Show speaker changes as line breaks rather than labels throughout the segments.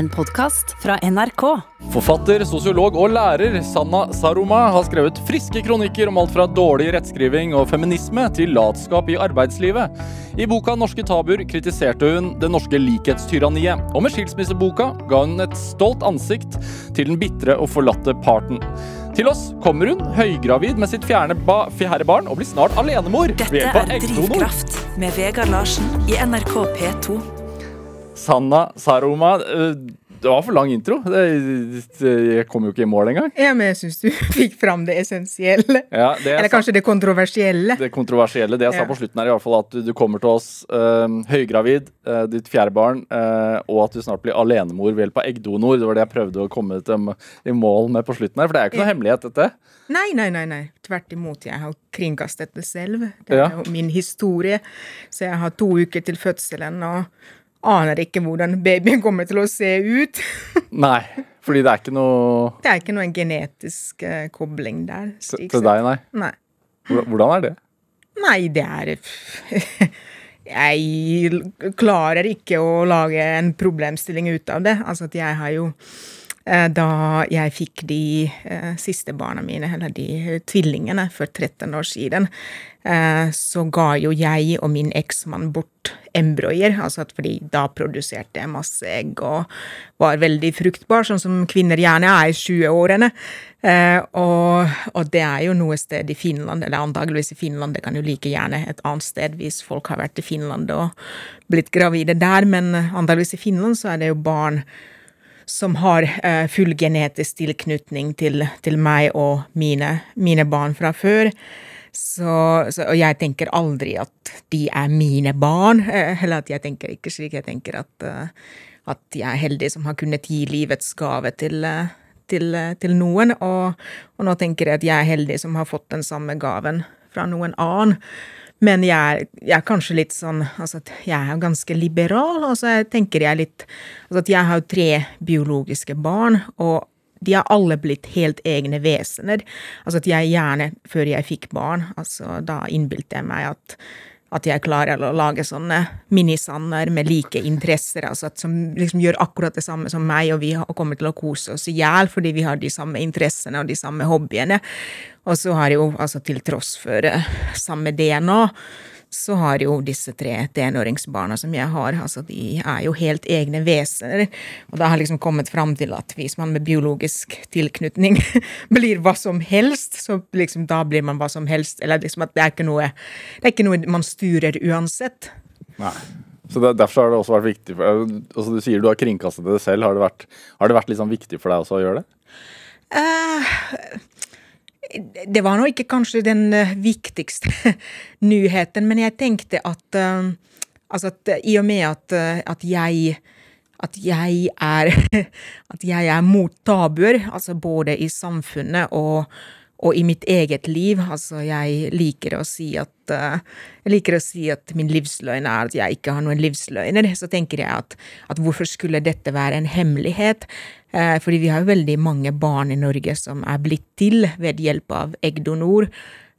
En podkast fra NRK.
Forfatter, sosiolog og lærer Sanna Saroma har skrevet friske kronikker om alt fra dårlig rettskriving og feminisme til latskap i arbeidslivet. I boka 'Norske tabuer' kritiserte hun det norske likhetstyranniet. Og med skilsmisseboka ga hun et stolt ansikt til den bitre og forlatte parten. Til oss kommer hun høygravid med sitt fjerne ba fjerde barn og blir snart alenemor.
Dette er. Drivkraft med Vegard Larsen i NRK P2.
Sanna Saroma, eh, det var for lang intro. Jeg kom jo ikke i mål engang.
Ja, men jeg syns du fikk fram det essensielle.
Ja, det
Eller kanskje det kontroversielle.
det kontroversielle. Det jeg sa på slutten, er i hvert fall at du, du kommer til oss eh, høygravid, eh, ditt fjerde barn, eh, og at du snart blir alenemor ved hjelp av eggdonor. Det var det jeg prøvde å komme til, i mål med på slutten her. For det er jo ikke noe hemmelighet, dette.
Nei, nei, nei. nei. Tvert imot. Jeg har kringkastet det selv. Det
Ja.
er jo min historie. Så jeg har to uker til fødselen og aner ikke hvordan babyen kommer til å se ut.
Nei, fordi det er ikke noe
Det er ikke noen genetisk uh, kobling der.
til til deg, nei.
Nei.
Hvordan er det?
Nei, det er Jeg klarer ikke å lage en problemstilling ut av det. Altså at jeg har jo eh, Da jeg fikk de eh, siste barna mine, eller de eh, tvillingene, for 13 år siden, så ga jo jeg og min eksmann bort embryoer. Altså fordi da produserte jeg masse egg og var veldig fruktbar, sånn som kvinner gjerne er i 20-årene. Eh, og, og det er jo noe sted i Finland, eller antageligvis i Finland, det kan jo like gjerne et annet sted hvis folk har vært i Finland og blitt gravide der, men eh, antageligvis i Finland så er det jo barn som har eh, full genetisk tilknytning til, til meg og mine, mine barn fra før. Så, så, og jeg tenker aldri at de er mine barn, eh, eller at jeg tenker ikke slik. Jeg tenker at, eh, at jeg er heldig som har kunnet gi livets gave til, eh, til, til noen. Og, og nå tenker jeg at jeg er heldig som har fått den samme gaven fra noen annen. Men jeg er, jeg er kanskje litt sånn altså at Jeg er ganske liberal. og så tenker jeg litt altså at Jeg har tre biologiske barn, og de har alle blitt helt egne vesener. Altså at jeg gjerne, før jeg fikk barn, altså da innbilte jeg meg at, at jeg klarer å lage sånne minisander med like interesser, altså som liksom gjør akkurat det samme som meg, og vi har- kommer til å kose oss i hjel fordi vi har de samme interessene og de samme hobbyene. Og så har jeg jo, altså til tross for eh, samme DNA, så har jo disse tre tenåringsbarna som jeg har, altså de er jo helt egne vesener. Og da har jeg liksom kommet fram til at hvis man med biologisk tilknytning blir hva som helst, så liksom da blir man hva som helst. Eller liksom at det er ikke noe, det er ikke noe man styrer uansett.
Nei. Så det, Derfor har det også vært viktig for altså Du sier du har kringkastet det selv. Har det vært, har det vært liksom viktig for deg også å gjøre det?
Eh, det var nå ikke kanskje den eh, viktigste nyheten, men jeg tenkte at eh, Altså at eh, i og med at, at jeg at jeg er At jeg er mot tabuer, altså både i samfunnet og, og i mitt eget liv. Altså, jeg liker å si at eh, Jeg liker å si at min livsløgn er at jeg ikke har noen livsløgner. Så tenker jeg at, at hvorfor skulle dette være en hemmelighet? Eh, fordi vi har jo veldig mange barn i Norge som er blitt til ved hjelp av eggdonor.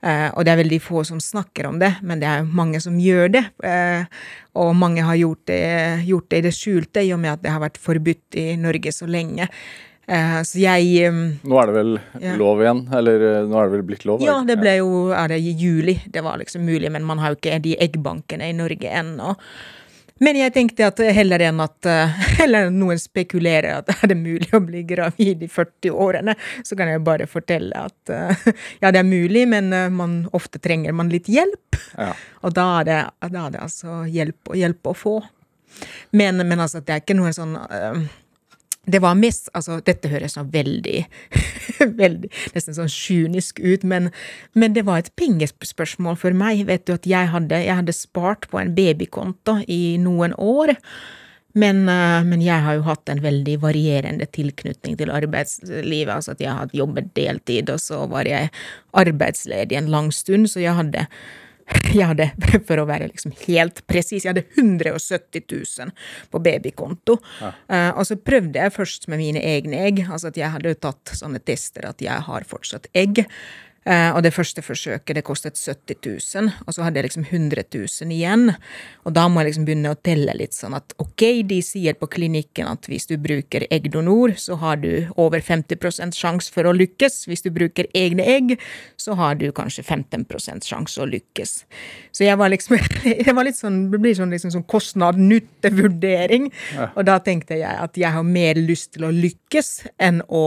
Eh, og det er veldig få som snakker om det, men det er mange som gjør det. Eh, og mange har gjort det, gjort det i det skjulte, i og med at det har vært forbudt i Norge så lenge. Eh, så jeg
Nå er det vel
Ja.
lov igjen? Eller eh, nå er det vel blitt lov?
Ja, det ble jo er det i juli. Det var liksom mulig, men man har jo ikke de eggbankene i Norge ennå. Men jeg tenkte at heller enn at eh, heller noen spekulerer at er det mulig å bli gravid i 40-årene, så kan jeg bare fortelle at ja, det er mulig, men man, ofte trenger man litt hjelp.
Ja.
Og da er det, da er det altså hjelp, hjelp å få. Men, men altså, det er ikke noe sånn det var mest Altså, dette høres nå veldig veldig, Nesten sånn kynisk ut, men, men det var et pengespørsmål for meg. Vet du at jeg hadde, jeg hadde spart på en babykonto i noen år. Men, eh, men jeg har jo hatt en veldig varierende tilknytning til arbeidslivet. Altså at jeg hadde jobbet deltid, og så var jeg arbeidsledig en lang stund, så jeg hadde jeg hadde, for å være liksom helt presis, jeg hadde 170 000 på babykonto. Eh, og så prøvde jeg først med mine egne egg, altså at jeg hadde tatt sånne tester at jeg har fortsatt egg. Uh, og det første forsøket det kostet 70 000, og så hadde jeg liksom 100 000 igjen. Og da må jeg liksom begynne å telle litt sånn at ok, de sier på klinikken at hvis du bruker eggdonor, så har du over 50% sjanse for å lykkes. Hvis du bruker egne egg, så har du kanskje 15% sjanse å lykkes. Så jeg var liksom jeg var litt sånn, Det blir sånn, liksom, sånn kostnad-nytte-vurdering. Ja. Og da tenkte jeg at jeg har mer lyst til å lykkes enn å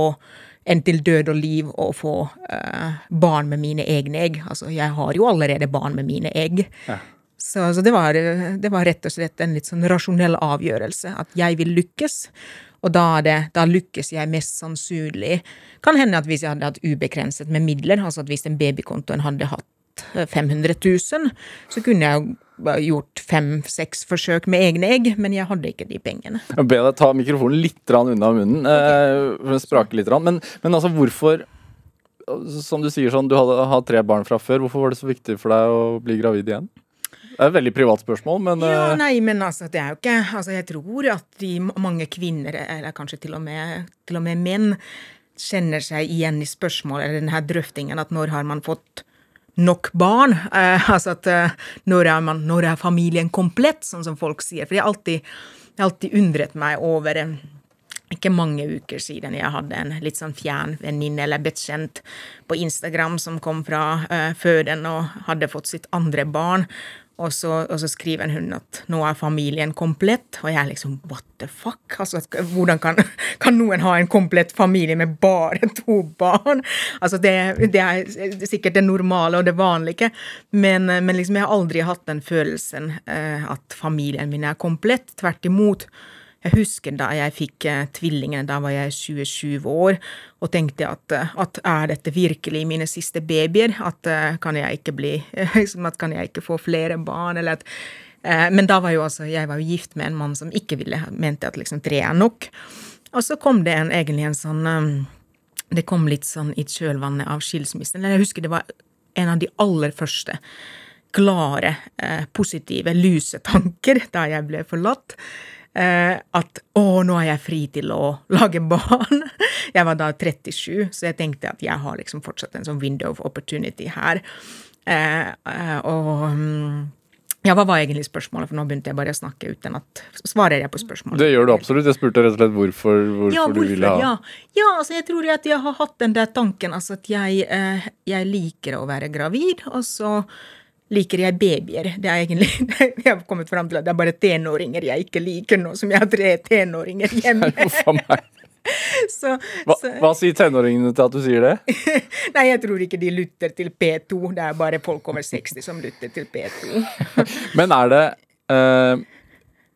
enn til død og liv å få uh, barn med mine egne egg. Altså, jeg har jo allerede barn med mine egg. Ja. Så, så det, var, det, var, rett og slett en litt sånn rasjonell avgjørelse. At jeg vil lykkes. Og da, det, da, lykkes jeg mest sannsynlig. Kan hende at hvis jeg hadde hatt ubegrenset med midler, altså at hvis den babykontoen hadde hatt 500 000, så kunne jeg gjort fem-seks forsøk med egne egg, men jeg hadde ikke de pengene.
Jeg ber deg ta mikrofonen litt unna munnen, okay. eh, sprake litt. Men, men, altså, hvorfor Som du sier sånn, du hadde hatt tre barn fra før. Hvorfor var det så viktig for deg å bli gravid igjen? Det er et veldig privat spørsmål, men
Ja, eh, nei, men altså, det er jo ikke Altså, jeg tror at de mange kvinner, eller kanskje til og med, til og med menn, kjenner seg igjen i spørsmålet, eller denne drøftingen, at når har man fått nok barn. Eh, altså at eh, når, er man, når, er familien komplett, sånn som folk sier. For jeg har alltid, alltid undret meg over eh, ikke mange uker siden jeg hadde en litt sånn fjern venninne eller bekjent på Instagram som kom fra uh, føden og hadde fått sitt andre barn. Og så, og så, skriver hun at nå er familien komplett, og jeg er liksom what the fuck? Altså, hvordan kan, kan, noen ha en komplett familie med bare to barn? Altså, det, det er sikkert det normale og det vanlige, men, men liksom, jeg har aldri hatt den følelsen eh, at familien min er komplett. Tvert imot. Jeg husker da jeg fikk eh, tvillingene, da var jeg 27 år, og tenkte at, eh, at er dette virkelig mine siste babyer? At uh, kan jeg ikke bli liksom At kan jeg ikke få flere barn? Eller at Men da var jo altså Jeg var jo gift med en mann som ikke ville, mente at liksom tre er nok. Og så kom det en, egentlig en sånn Det kom litt sånn i kjølvannet av skilsmissen. Jeg husker det var en av de aller første klare, eh, positive, lusetanker da jeg ble forlatt eh, at å, nå er jeg fri til å lage barn. Jeg var da 37, så jeg tenkte at jeg har liksom fortsatt en sånn window of opportunity her. Eh, eh og mm, ja, Hva var egentlig spørsmålet? For nå begynte jeg bare å snakke uten at Svarer jeg på spørsmålet?
Det gjør du absolutt. Jeg spurte rett og slett hvorfor, hvorfor, ja, hvorfor du ville ha
ja. ja, altså jeg tror at jeg har hatt den der tanken altså at jeg, eh, jeg liker å være gravid, og så liker jeg babyer. Det er egentlig, Jeg har kommet fram til at det er bare tenåringer jeg ikke liker nå som jeg har tre tenåringer hjemme.
Så, hva, så. hva, sier tenåringene til at du sier det?
Nei, jeg tror ikke de lytter til P2. Det er bare folk over 60 som lytter til P2.
Men er det, uh,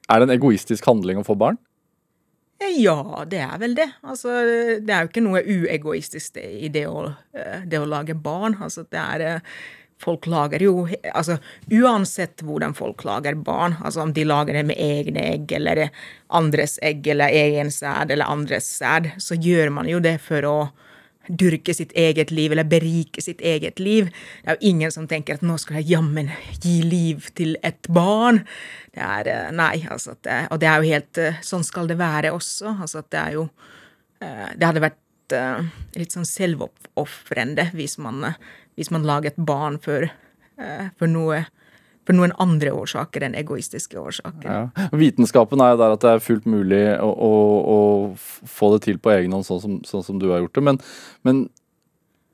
er det en egoistisk handling å få barn?
Ja, det er vel det. Altså, det er jo ikke noe uegoistisk i det å, eh, det å lage barn. Altså, det er folk lager jo altså Uansett hvordan folk lager barn, altså om de lager det med egne egg eller andres egg eller egen sæd eller andres sæd, så gjør man jo det for å dyrke sitt eget liv eller berike sitt eget liv. Det er jo ingen som tenker at nå skal jeg jammen gi liv til et barn. Det er eh, Nei, altså. Det, og det er jo helt eh, Sånn skal det være også. Altså at det er jo eh, Det hadde vært litt sånn selvoppofrende hvis man hvis man lager et barn for, eh, for, noe, for noen andre årsaker enn egoistiske årsaker.
Ja. Vitenskapen er jo der at det er fullt mulig å, å, å få det til på egen hånd, sånn som, sånn som du har gjort det. Men, men,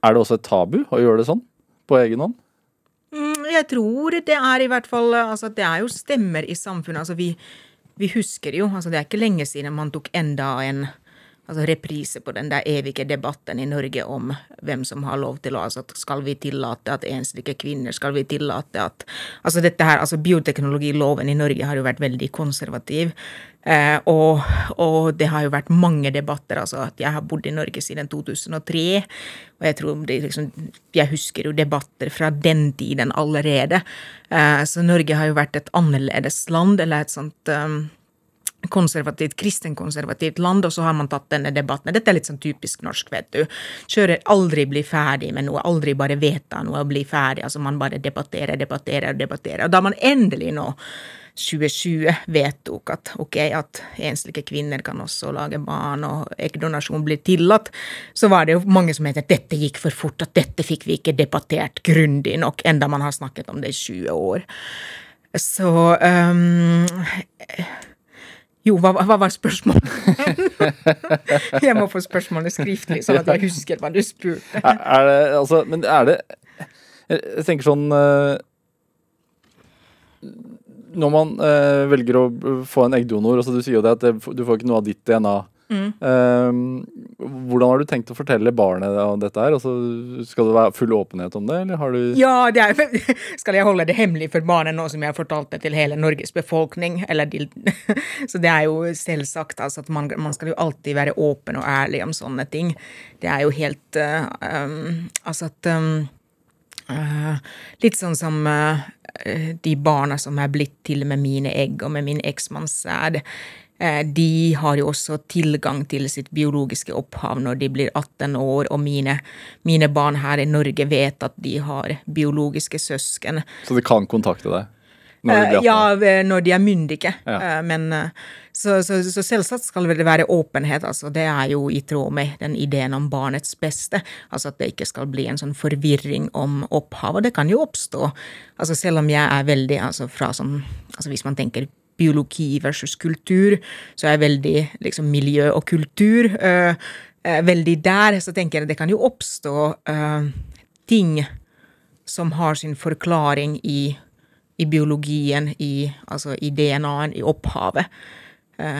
er det også et tabu å gjøre det sånn? På egen hånd?
Mm, jeg tror det er i hvert fall altså Det er jo stemmer i samfunnet. altså vi, vi husker jo, altså Det er ikke lenge siden man tok enda en altså reprise på den der evige debatten i Norge om hvem som har lov til å altså Skal vi tillate at enslige kvinner Skal vi tillate at Altså dette her, altså bioteknologiloven i Norge har jo vært veldig konservativ. Eh, og, og, det har jo vært mange debatter. altså at Jeg har bodd i Norge siden 2003. Og jeg tror det liksom, jeg husker jo debatter fra den tiden allerede. Eh, så Norge har jo vært et annerledes land, eller et sånt um, konservativt, kristenkonservativt land, og så har man tatt denne debatten. Dette er litt sånn typisk norsk, vet du. Kjører aldri bli ferdig med noe, aldri bare vedta noe og bli ferdig. Altså man bare debatterer, debatterer og debatterer. Og da man endelig nå 2020 vedtok at ok, at enslige kvinner kan også lage barn, og eggdonasjon blir tillatt, så var det jo mange som het at dette gikk for fort, at dette fikk vi ikke debattert grundig nok, enda man har snakket om det i 20 år. Så um, jo, hva, hva var spørsmålet? jeg må få spørsmålet skriftlig, sånn at jeg husker hva du spurte.
Er, er det, altså, men er det Jeg tenker sånn uh, Når man uh, velger å få en eggdonor, altså du sier jo det at du får ikke noe av ditt DNA. Mm. Uh, hvordan har du tenkt å fortelle barnet om dette her? Altså, skal det være full åpenhet om det, eller har du
Ja, er, skal jeg holde det hemmelig for barnet nå som jeg har fortalt det til hele Norges befolkning? De, så det er jo selvsagt altså, at man, man, skal jo alltid være åpen og ærlig om sånne ting. Det er jo helt uh, um, Altså at um, uh, Litt sånn som uh, de barna som er blitt til med mine egg og med min eksmanns sæd. Eh, de har jo også tilgang til sitt biologiske opphav når de blir 18 år, og mine, mine barn her i Norge vet at de har biologiske søsken.
Så de kan kontakte deg?
Når 18? Ja, når de er myndige. Ja. Eh, men eh, så, så, så, selvsagt skal det være åpenhet. altså Det er jo i tråd med den ideen om barnets beste. Altså at det ikke skal bli en sånn forvirring om opphav. Og det kan jo oppstå. altså Selv om jeg er veldig altså fra sånn altså Hvis man tenker biologi versus kultur, så er jeg veldig liksom, miljø og kultur øh, veldig der. Så tenker jeg at det kan jo oppstå øh, ting som har sin forklaring i, i biologien, i, altså i DNA-en, i opphavet.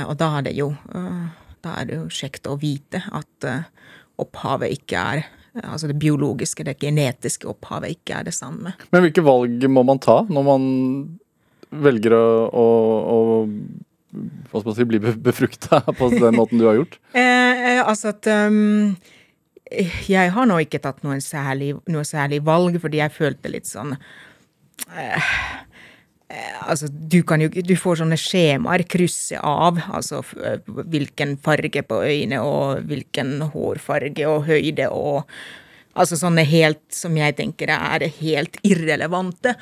og da er det jo da er det jo kjekt å vite at opphavet ikke er Altså det biologiske, det genetiske opphavet ikke er det samme.
Men hvilke valg må man ta når man velger å, å, å hva skal man si, bli befrukta på den måten du har gjort?
Eh, eh, altså at um, Jeg har nå ikke tatt noe særlig, noe særlig, valg, fordi jeg følte litt sånn eh, eh, Altså, du jo Du får sånne skjemaer, krysset av, altså eh, hvilken farge på øynene og hvilken hårfarge og høyde og Altså sånne helt som jeg tenker er helt irrelevante.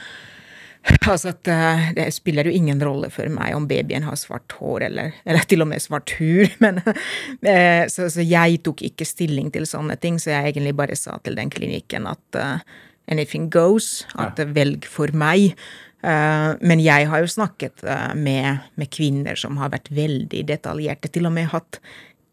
Altså at uh, Det spiller jo ingen rolle for meg om babyen har svart hår eller, eller til og med svart hud. Men, så, så, jeg tok ikke stilling til sånne ting, så jeg egentlig bare sa til den klinikken at anything goes. At ja. velg for meg. men jeg har jo snakket med, med, kvinner som har vært veldig detaljerte, til og med hatt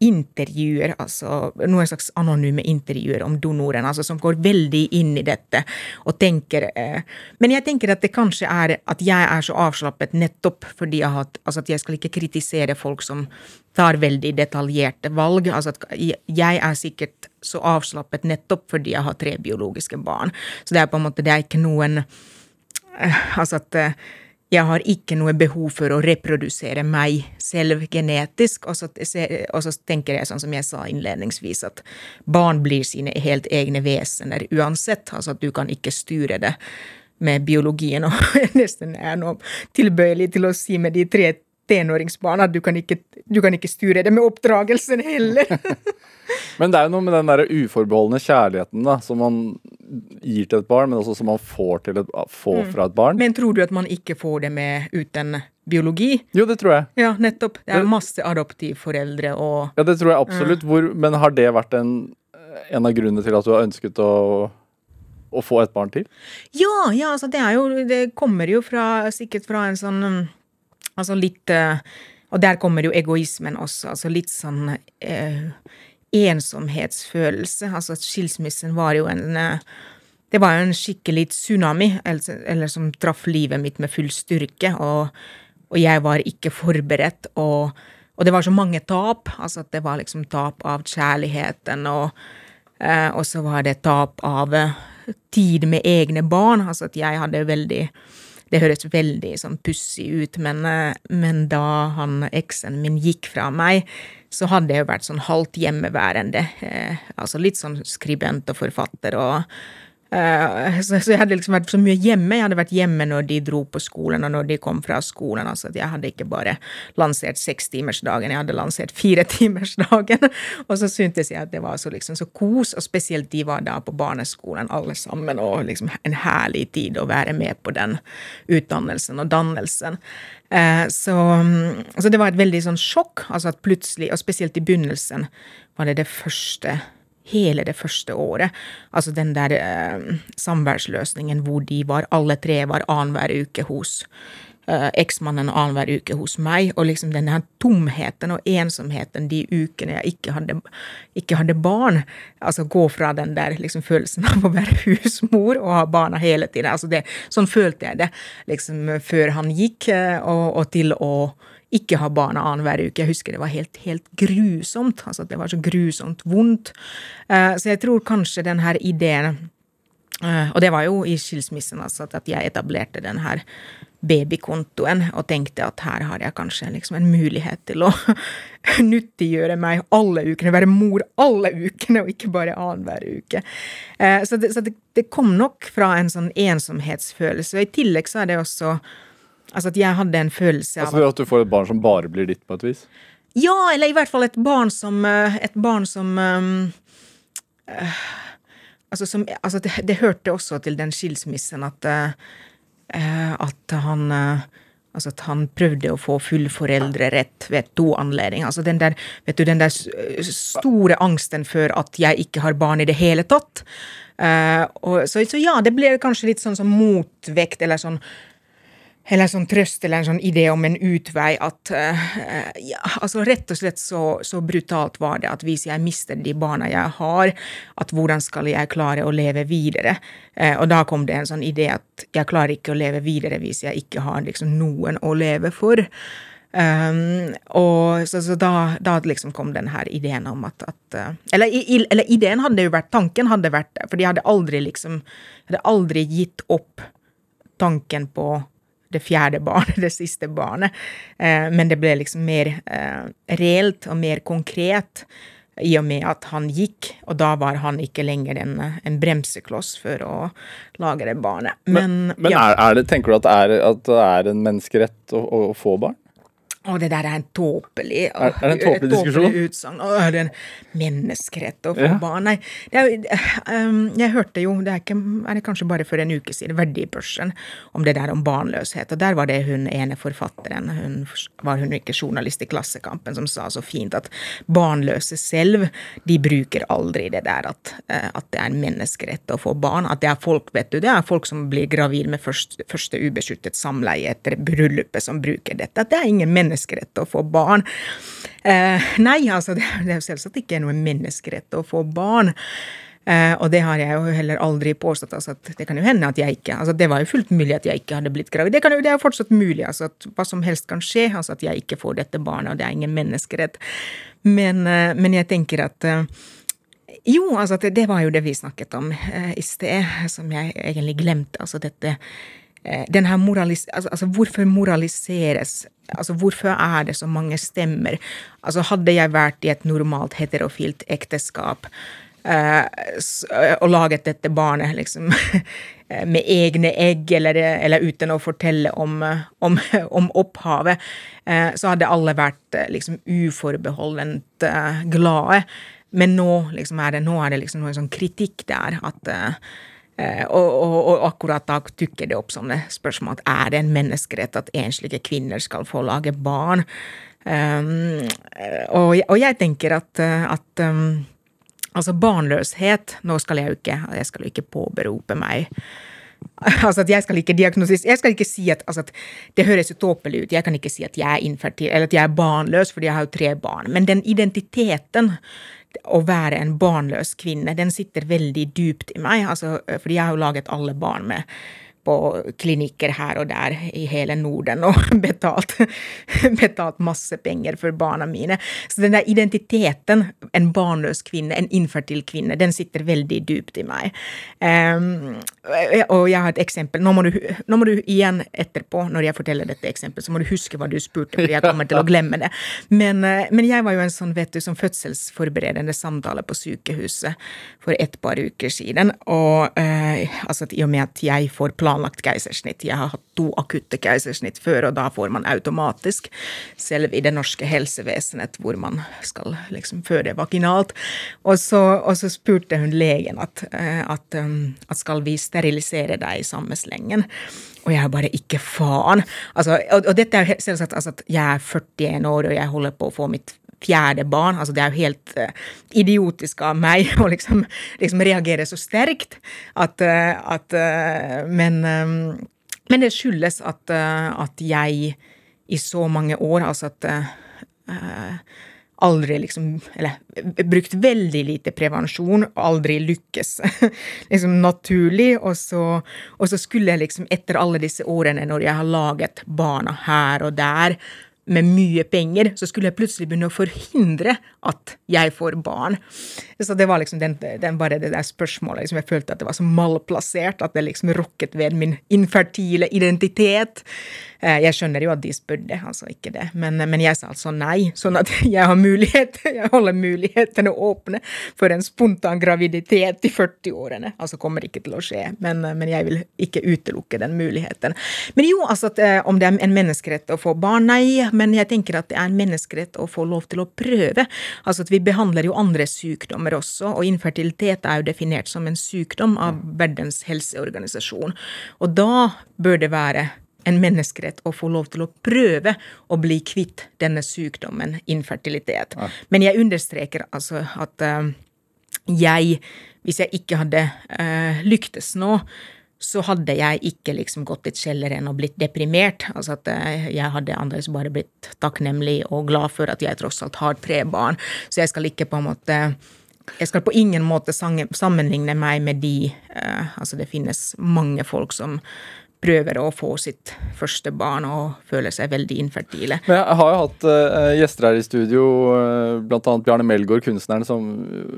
intervjuer, altså noen slags anonyme intervjuer om donoren, altså som går veldig inn i dette og tenker eh, Men jeg tenker at det kanskje er at jeg er så avslappet nettopp fordi jeg har hatt Altså at jeg skal ikke kritisere folk som tar veldig detaljerte valg. Altså at jeg er sikkert så avslappet nettopp fordi jeg har tre biologiske barn. Så det er på en måte Det er ikke noen eh, Altså at eh, jeg har ikke noe behov for å reprodusere meg selv genetisk. Og så, og så, tenker jeg sånn som jeg sa innledningsvis, at barn blir sine helt egne vesener uansett. Altså at du kan ikke styre det med biologien. Og nesten er nå tilbøyelig til å si med de tre tenåringsbarna at du kan ikke, du kan ikke styre det med oppdragelsen heller.
men det er jo noe med den der uforbeholdne kjærligheten da, som man gir til et barn, men også som man får, et, får mm. fra et barn.
Men tror du at man ikke får det med uten biologi?
Jo, det tror jeg.
Ja, nettopp. Det er masse adoptivforeldre og
Ja, det tror jeg absolutt. Hvor, men har det vært en, en av grunnene til at du har ønsket å å få et barn til?
Ja, ja altså det er jo Det kommer jo fra, sikkert fra en sånn Altså litt Og der kommer jo egoismen også. Altså litt sånn eh, ensomhetsfølelse. Altså skilsmissen var jo en Det var jo en skikkelig tsunami, eller, eller som traff livet mitt med full styrke. Og, og jeg var ikke forberedt. Og, og, det var så mange tap. Altså at det var liksom tap av kjærligheten, og, eh, og så var det tap av eh, tid med egne barn. Altså at jeg hadde veldig det høres veldig sånn pussig ut, men, eh, men da han eksen min gikk fra meg, så hadde jeg jo vært sånn halvt hjemmeværende. Eh, altså litt sånn skribent og forfatter og så, så, jeg hadde liksom vært så mye hjemme. Jeg hadde vært hjemme når de dro på skolen, og når de kom fra skolen. altså at Jeg hadde ikke bare lansert sekstimersdagen, jeg hadde lansert firetimersdagen. og så syntes jeg at det var så, liksom, så kos, og spesielt de var da på barneskolen alle sammen, og liksom en herlig tid å være med på den utdannelsen og dannelsen. Uh, så, så, det var et veldig sånn sjokk, altså at plutselig, og spesielt i begynnelsen, var det det første hele det første året. Altså den der eh, samværsløsningen hvor de var, alle tre var annenhver uke hos eh, eksmannen og annenhver uke hos meg. Og liksom denne tomheten og ensomheten de ukene jeg ikke hadde, ikke hadde barn. Altså gå fra den der liksom, følelsen av å være husmor og ha barna hele tiden. Altså det, sånn følte jeg det liksom før han gikk, eh, og, og til å ikke ha barna annenhver uke. Jeg husker det var helt, helt grusomt. Altså at det var så grusomt vondt. Uh, så jeg tror kanskje den her ideen uh, Og det var jo i skilsmissen altså, at jeg etablerte den her babykontoen og tenkte at her har jeg kanskje liksom en mulighet til å nyttiggjøre meg alle ukene, være mor alle ukene, og ikke bare annenhver uke. Uh, så, det, så det, det, kom nok fra en sånn ensomhetsfølelse. Og i tillegg så er det også Altså at jeg hadde en følelse
av Altså At du får et barn som bare blir ditt, på et vis?
Ja, eller i hvert fall et barn som eh, Et barn som um, uh, Altså, som, altså det, det, hørte også til den skilsmissen at, uh, at han uh, Altså at han prøvde å få full foreldrerett ved to anledninger. Altså den der, vet du, den der store angsten for at jeg ikke har barn i det hele tatt. Uh, og, så, så, ja, det ble kanskje litt sånn som motvekt, eller sånn eller en sånn trøst eller en sånn idé om en utvei at uh, ja, altså Rett og slett så, så, brutalt var det at hvis jeg mister de barna jeg har, at hvordan skal jeg klare å leve videre? Uh, og da kom det en sånn idé at jeg klarer ikke å leve videre hvis jeg ikke har liksom noen å leve for. Um, og så, så da, da, liksom kom den her ideen om at, at uh, eller, i, eller, ideen hadde jo vært Tanken hadde vært For de hadde aldri liksom Hadde aldri gitt opp tanken på det fjerde barnet, det siste barnet. Eh, men det ble liksom mer eh, reelt og mer konkret i og med at han gikk, og da var han ikke lenger en, en bremsekloss for å lage det barnet.
Men, men, men ja. er, er det, tenker du at er, at det er en menneskerett å, å få barn?
Og det der er en tåpelig
Er, er det en tåpelig diskusjon?
utsagn. Å, er det en menneskerett å få ja. barn? Nei. Er, um, jeg hørte jo, det er, ikke, er det kanskje bare for en uke siden, Verdibørsen, om det der om barnløshet. Og der var det hun ene forfatteren, hun var hun ikke journalist i Klassekampen, som sa så fint at barnløse selv, de bruker aldri det der at, uh, at det er en menneskerett å få barn. At det er folk, vet du, det er folk som blir gravid med første, første ubeskyttet samleie etter bryllupet, som bruker dette. At det er ingen menneskerett menneskerett å få barn. Eh, nei, altså, det, det er jo selvsagt ikke noe menneskerett å få barn. Eh, og det har jeg jo heller aldri påstått. Altså, det kan jo hende at jeg ikke altså, Det var jo fullt mulig at jeg ikke hadde blitt gravid. Det, jo, det er jo fortsatt mulig. Altså, at hva som helst kan skje. Altså at jeg ikke får dette barnet, og det er ingen menneskerett. Men, eh, men jeg tenker at eh, jo, altså det, det, var jo det vi snakket om i sted, som jeg egentlig glemte. Altså dette den her moralis altså, hvorfor moraliseres Altså, hvorfor er det så mange stemmer? Altså, hadde jeg vært i et normalt heterofilt ekteskap uh, og laget dette barnet liksom med egne egg, eller, eller, uten å fortelle om, om, om opphavet, uh, så hadde alle vært liksom uforbeholdent uh, glade. Men nå, liksom, er det, nå er det liksom noe sånn kritikk der. at Eh, og, og, og, akkurat da dukker det opp sånne spørsmål er det en menneskerett at enslige kvinner skal få lage barn? Um, og, og, jeg tenker at, at um, altså barnløshet Nå skal jeg jo ikke, jeg skal ikke påberope meg Altså at Jeg skal ikke diagnosis, jeg skal ikke si at, altså at Det høres jo tåpelig ut. Jeg kan ikke si at jeg er infertil, eller at jeg er barnløs, fordi jeg har jo tre barn. Men den identiteten å være en barnløs kvinne, den sitter veldig dypt i meg. Altså, fordi jeg har jo laget alle barn med, på klinikker her og der i hele Norden og betalt, betalt masse penger for barna mine. Så den der identiteten, en barnløs kvinne, en infertil kvinne, den sitter veldig dypt i meg. Um, og jeg har et eksempel. Nå må, du, nå må, du, igjen etterpå, når jeg forteller dette eksempelet, så må du huske hva du spurte, for jeg kommer til å glemme det. Men, eh, men jeg var jo en sånn, vet du, som fødselsforberedende samtale på sykehuset for et par uker siden. Og uh, altså, i og med at jeg får planlagt keisersnitt, jeg har hatt to akutte keisersnitt før, og da får man automatisk, selv i det norske helsevesenet, hvor man skal liksom føde vaginalt. Og så, og så spurte hun legen at, eh, at, um, at skal vi sterilisere deg i samme slengen. Og jeg bare ikke faen. Altså, og, og, dette er selvsagt altså, at jeg er 41 år og jeg holder på å få mitt fjerde barn. altså Det er jo helt uh, idiotisk av meg å liksom, liksom reagere så sterkt. At, uh, at uh, men, um, men, det skyldes at, at, jeg i så mange år, altså at aldri liksom Eller brukt veldig lite prevensjon, aldri lykkes liksom naturlig. Og så, og så skulle jeg liksom, etter alle disse årene når jeg har laget barna her og der, med mye penger, så skulle jeg plutselig begynne å forhindre at jeg får barn. Så det var liksom den, den bare det der spørsmålet liksom Jeg følte at det var så malplassert, at det liksom rokket ved min infertile identitet. Eh, jeg skjønner jo at de spurte, altså ikke det, men, men, jeg sa altså nei. Sånn at jeg har mulighet, jeg holder mulighetene åpne for en spontan graviditet i 40-årene. Altså kommer ikke til å skje, men, men, jeg vil ikke utelukke den muligheten. Men jo, altså at, eh, om det er en menneskerett å få barn, nei, men jeg tenker at det er en menneskerett å få lov til å prøve. Altså at vi behandler jo andre sykdommer også, og infertilitet er jo definert som en sykdom av Verdens helseorganisasjon. Og da bør det være en menneskerett å få lov til å prøve å bli kvitt denne sykdommen, infertilitet. Ja. Men jeg understreker altså at uh, jeg, hvis jeg ikke hadde uh, lyktes nå, så hadde jeg ikke liksom gått i kjelleren og blitt deprimert. Altså at uh, jeg hadde annerledes bare blitt takknemlig og glad for at jeg tross alt har tre barn. Så jeg skal ikke på en måte jeg skal på ingen måte sammenligne meg med de Altså, det finnes mange folk som prøver å få sitt første barn og føler seg veldig infertile.
Men jeg har jo hatt uh, gjester her i studio, uh, bl.a. Bjarne Melgaard, kunstneren, som,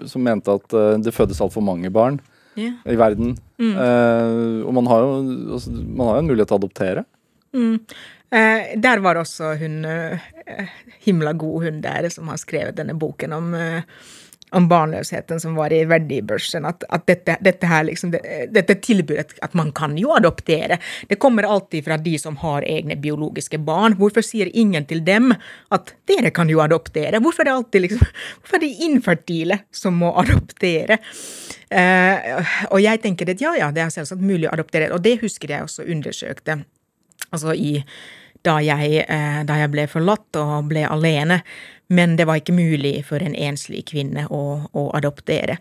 som, mente at uh, det fødes altfor mange barn yeah. i verden. Mm. Uh, og man har, jo, altså, man har jo en mulighet til å adoptere.
Mm. der var også hun himla god, hun der som har skrevet denne boken om om barnløsheten som var i verdibørsen. At, at dette, dette, her liksom, det, dette tilbudet at man kan jo adoptere. Det kommer alltid fra de som har egne biologiske barn. Hvorfor sier ingen til dem at dere kan jo adoptere? Hvorfor er det alltid liksom, hvorfor er det infertile som må adoptere? Eh, og jeg tenker at ja, ja, det er selvsagt mulig å adoptere. Og det husker jeg også undersøkte. Altså i da jeg, uh, da jeg ble forlatt og ble alene men det var ikke mulig for en enslig kvinne å, å adoptere.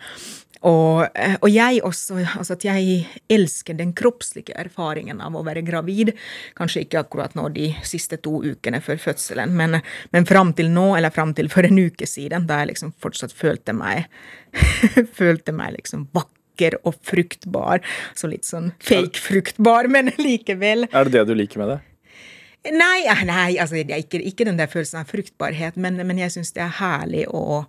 Og, eh, og, jeg også, altså at jeg elsker den kroppslige erfaringen av å være gravid. Kanskje ikke akkurat nå de siste to ukene før fødselen, men, men fram til nå, eller fram til for en uke siden, da jeg liksom fortsatt følte meg følte meg liksom vakker og fruktbar. Så litt sånn fake fruktbar, men likevel.
Er det det du liker med det?
Nei, nei altså, det er ikke, ikke, den der følelsen av fruktbarhet, men, men jeg syns det er herlig å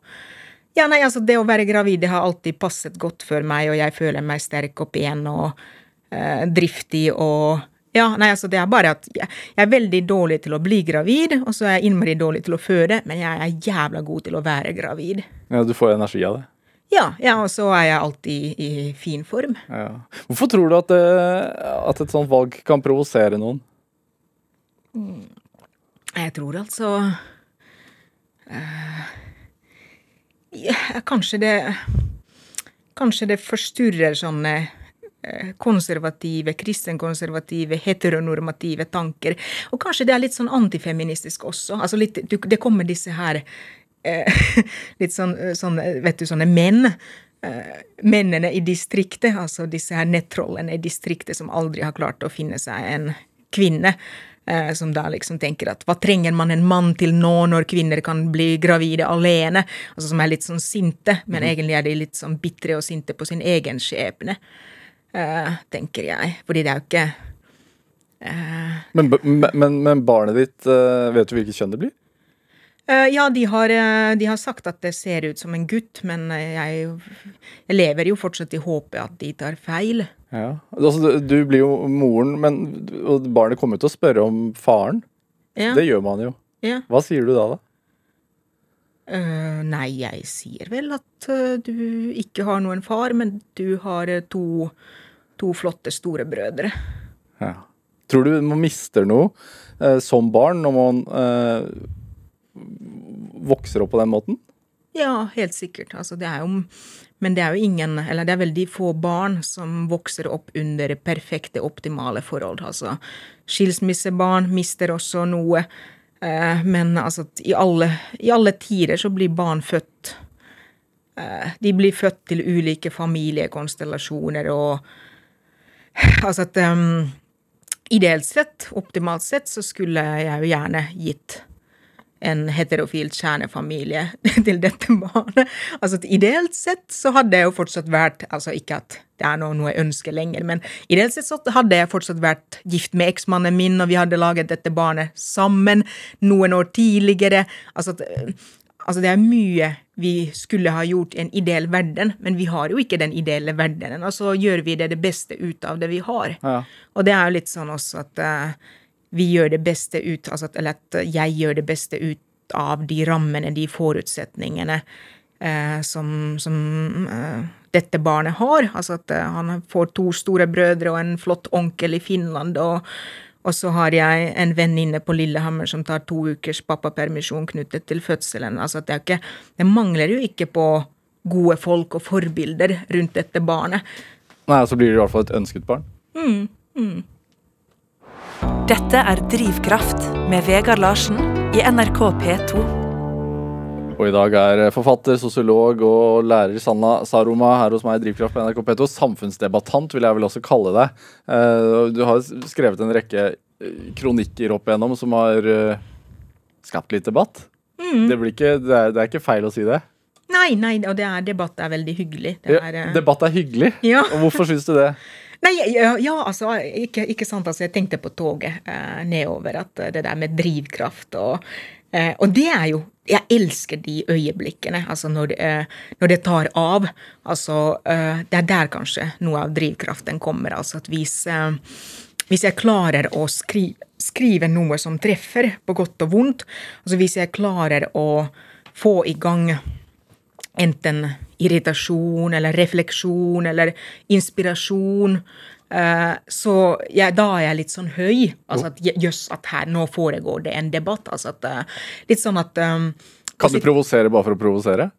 Ja, nei, altså, det å være gravid, det har alltid passet godt for meg, og jeg føler meg sterk opp igjen og eh, driftig og ja, nei, altså det er bare at jeg, jeg, er veldig dårlig til å bli gravid, og så er jeg innmari dårlig til å føde, men jeg er jævla god til å være gravid.
Ja, Du får energi av det?
Ja, ja og så er jeg alltid i fin form.
Ja. Hvorfor tror du at, det, at et sånt valg kan provosere noen?
Jeg tror altså uh, ja, Kanskje det Kanskje det forstyrrer sånne eh, konservative, kristenkonservative, heteronormative tanker. Og kanskje det er litt sånn antifeministisk også. Altså litt, det kommer disse her eh, litt sånn, sånn, vet du, sånne menn. Eh, mennene i distriktet, altså disse her nettrollene i distriktet som aldri har klart å finne seg en kvinne. Eh, som da liksom tenker at hva trenger man en mann til nå, når kvinner kan bli gravide alene? Altså som er litt sånn sinte, men mm. egentlig er de litt sånn bitre og sinte på sin egen skjebne. eh, tenker jeg. Fordi det er jo ikke eh,
Men, men, men barnet ditt, eh, vet du hvilket kjønn det blir?
Ja, de har, de har sagt at det ser ut som en gutt, men jeg, jeg lever jo fortsatt i håpet at de tar feil.
Ja. Altså, du, blir jo moren, men og barnet kommer til å spørre om faren.
Ja,
Det gjør man jo.
ja.
Hva sier du da, da?
Uh, nei, jeg sier vel at uh, du ikke har noen far, men du har uh, to, to flotte storebrødre.
Ja. Tror du man mister noe som barn når man vokser opp på den måten?
Ja, helt sikkert. Altså, det er jo, men det er jo ingen, eller det er veldig få barn som vokser opp under perfekte, optimale forhold. Altså, skilsmissebarn mister også noe. Eh, men altså, i alle, i alle tider så blir barn født eh, De blir født til ulike familiekonstellasjoner og Altså at um, Ideelt sett, optimalt sett, så skulle jeg jo gjerne gitt en heterofilt kjernefamilie til dette barnet. Altså Ideelt sett så hadde jeg jo fortsatt vært altså Ikke at det er noe, noe jeg ønsker lenger, men ideelt sett så hadde jeg fortsatt vært gift med eksmannen min, og vi hadde laget dette barnet sammen noen år tidligere. Altså, øh, altså Det er mye vi skulle ha gjort i en ideell verden, men vi har jo ikke den ideelle verdenen. Og så gjør vi det det beste ut av det vi har.
Ja.
Og det er jo litt sånn også at eh, vi gjør det beste ut altså Eller at jeg gjør det beste ut av de rammene, de forutsetningene eh, som, som eh, dette barnet har. Altså at eh, han får to store brødre og en flott onkel i Finland. og og så har jeg en venninne på Lillehammer som tar to ukers pappapermisjon knyttet til fødselen. Altså at det, ikke, det mangler jo ikke på gode folk og forbilder rundt dette barnet.
Nei, så blir det i hvert fall et ønsket barn.
Dette er Drivkraft med Vegard Larsen i NRK P2.
Og i dag er forfatter, sosiolog og lærer Sanna Saroma her hos meg i Drivkraft på NRK P2. Samfunnsdebattant vil jeg vel også kalle deg. Eh, Du har skrevet en rekke eh, kronikker opp igjennom som har eh, skapt litt debatt. Det, blir ikke, det, er, det er ikke feil å si det.
Nei, nei, og det er, debatt er veldig hyggelig. Det er,
Ja,
eh,
Debatt er hyggelig.
Ja.
Og hvorfor syns du det?
Nei, ja, altså, ikke, ikke sant, altså, jeg tenkte på toget eh, nedover, at eh, det der med drivkraft og eh, Og det er jo Jeg elsker de øyeblikkene, altså når eh, når det tar av. Altså, eh, det er der kanskje noe av drivkraften kommer. Altså at hvis, eh, hvis jeg klarer å skrive, skrive noe som treffer, på godt og vondt, altså hvis jeg klarer å få i gang enten irritasjon eller refleksjon eller inspirasjon. eh, så jeg, da er jeg litt sånn høy. Altså at jøss, at her nå foregår det en debatt. Altså at eh, Litt sånn at um,
Kan du provosere bare for å provosere?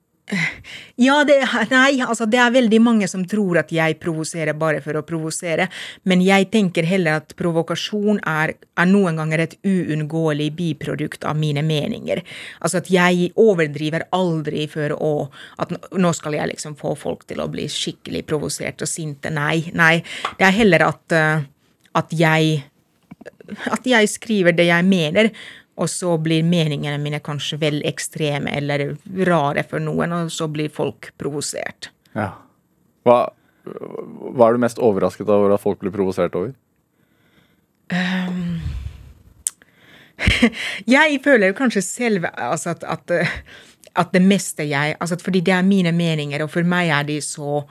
Ja, det, nei, altså det er veldig mange som tror at jeg provoserer bare for å provosere, men jeg tenker heller at provokasjon er, er noen ganger et uunngåelig biprodukt av mine meninger. Altså at jeg overdriver aldri for å At nå skal jeg liksom få folk til å bli skikkelig provosert og sinte. Nei, nei. Det er heller at, eh, at jeg at jeg skriver det jeg mener, og så blir meningene mine kanskje vel ekstreme eller rare for noen, og så blir folk provosert.
Ja. Hva, hva er du mest overrasket over at folk blir provosert over?
Jeg føler kanskje selv altså at, at, at det meste jeg altså Fordi det er mine meninger, og for meg er de så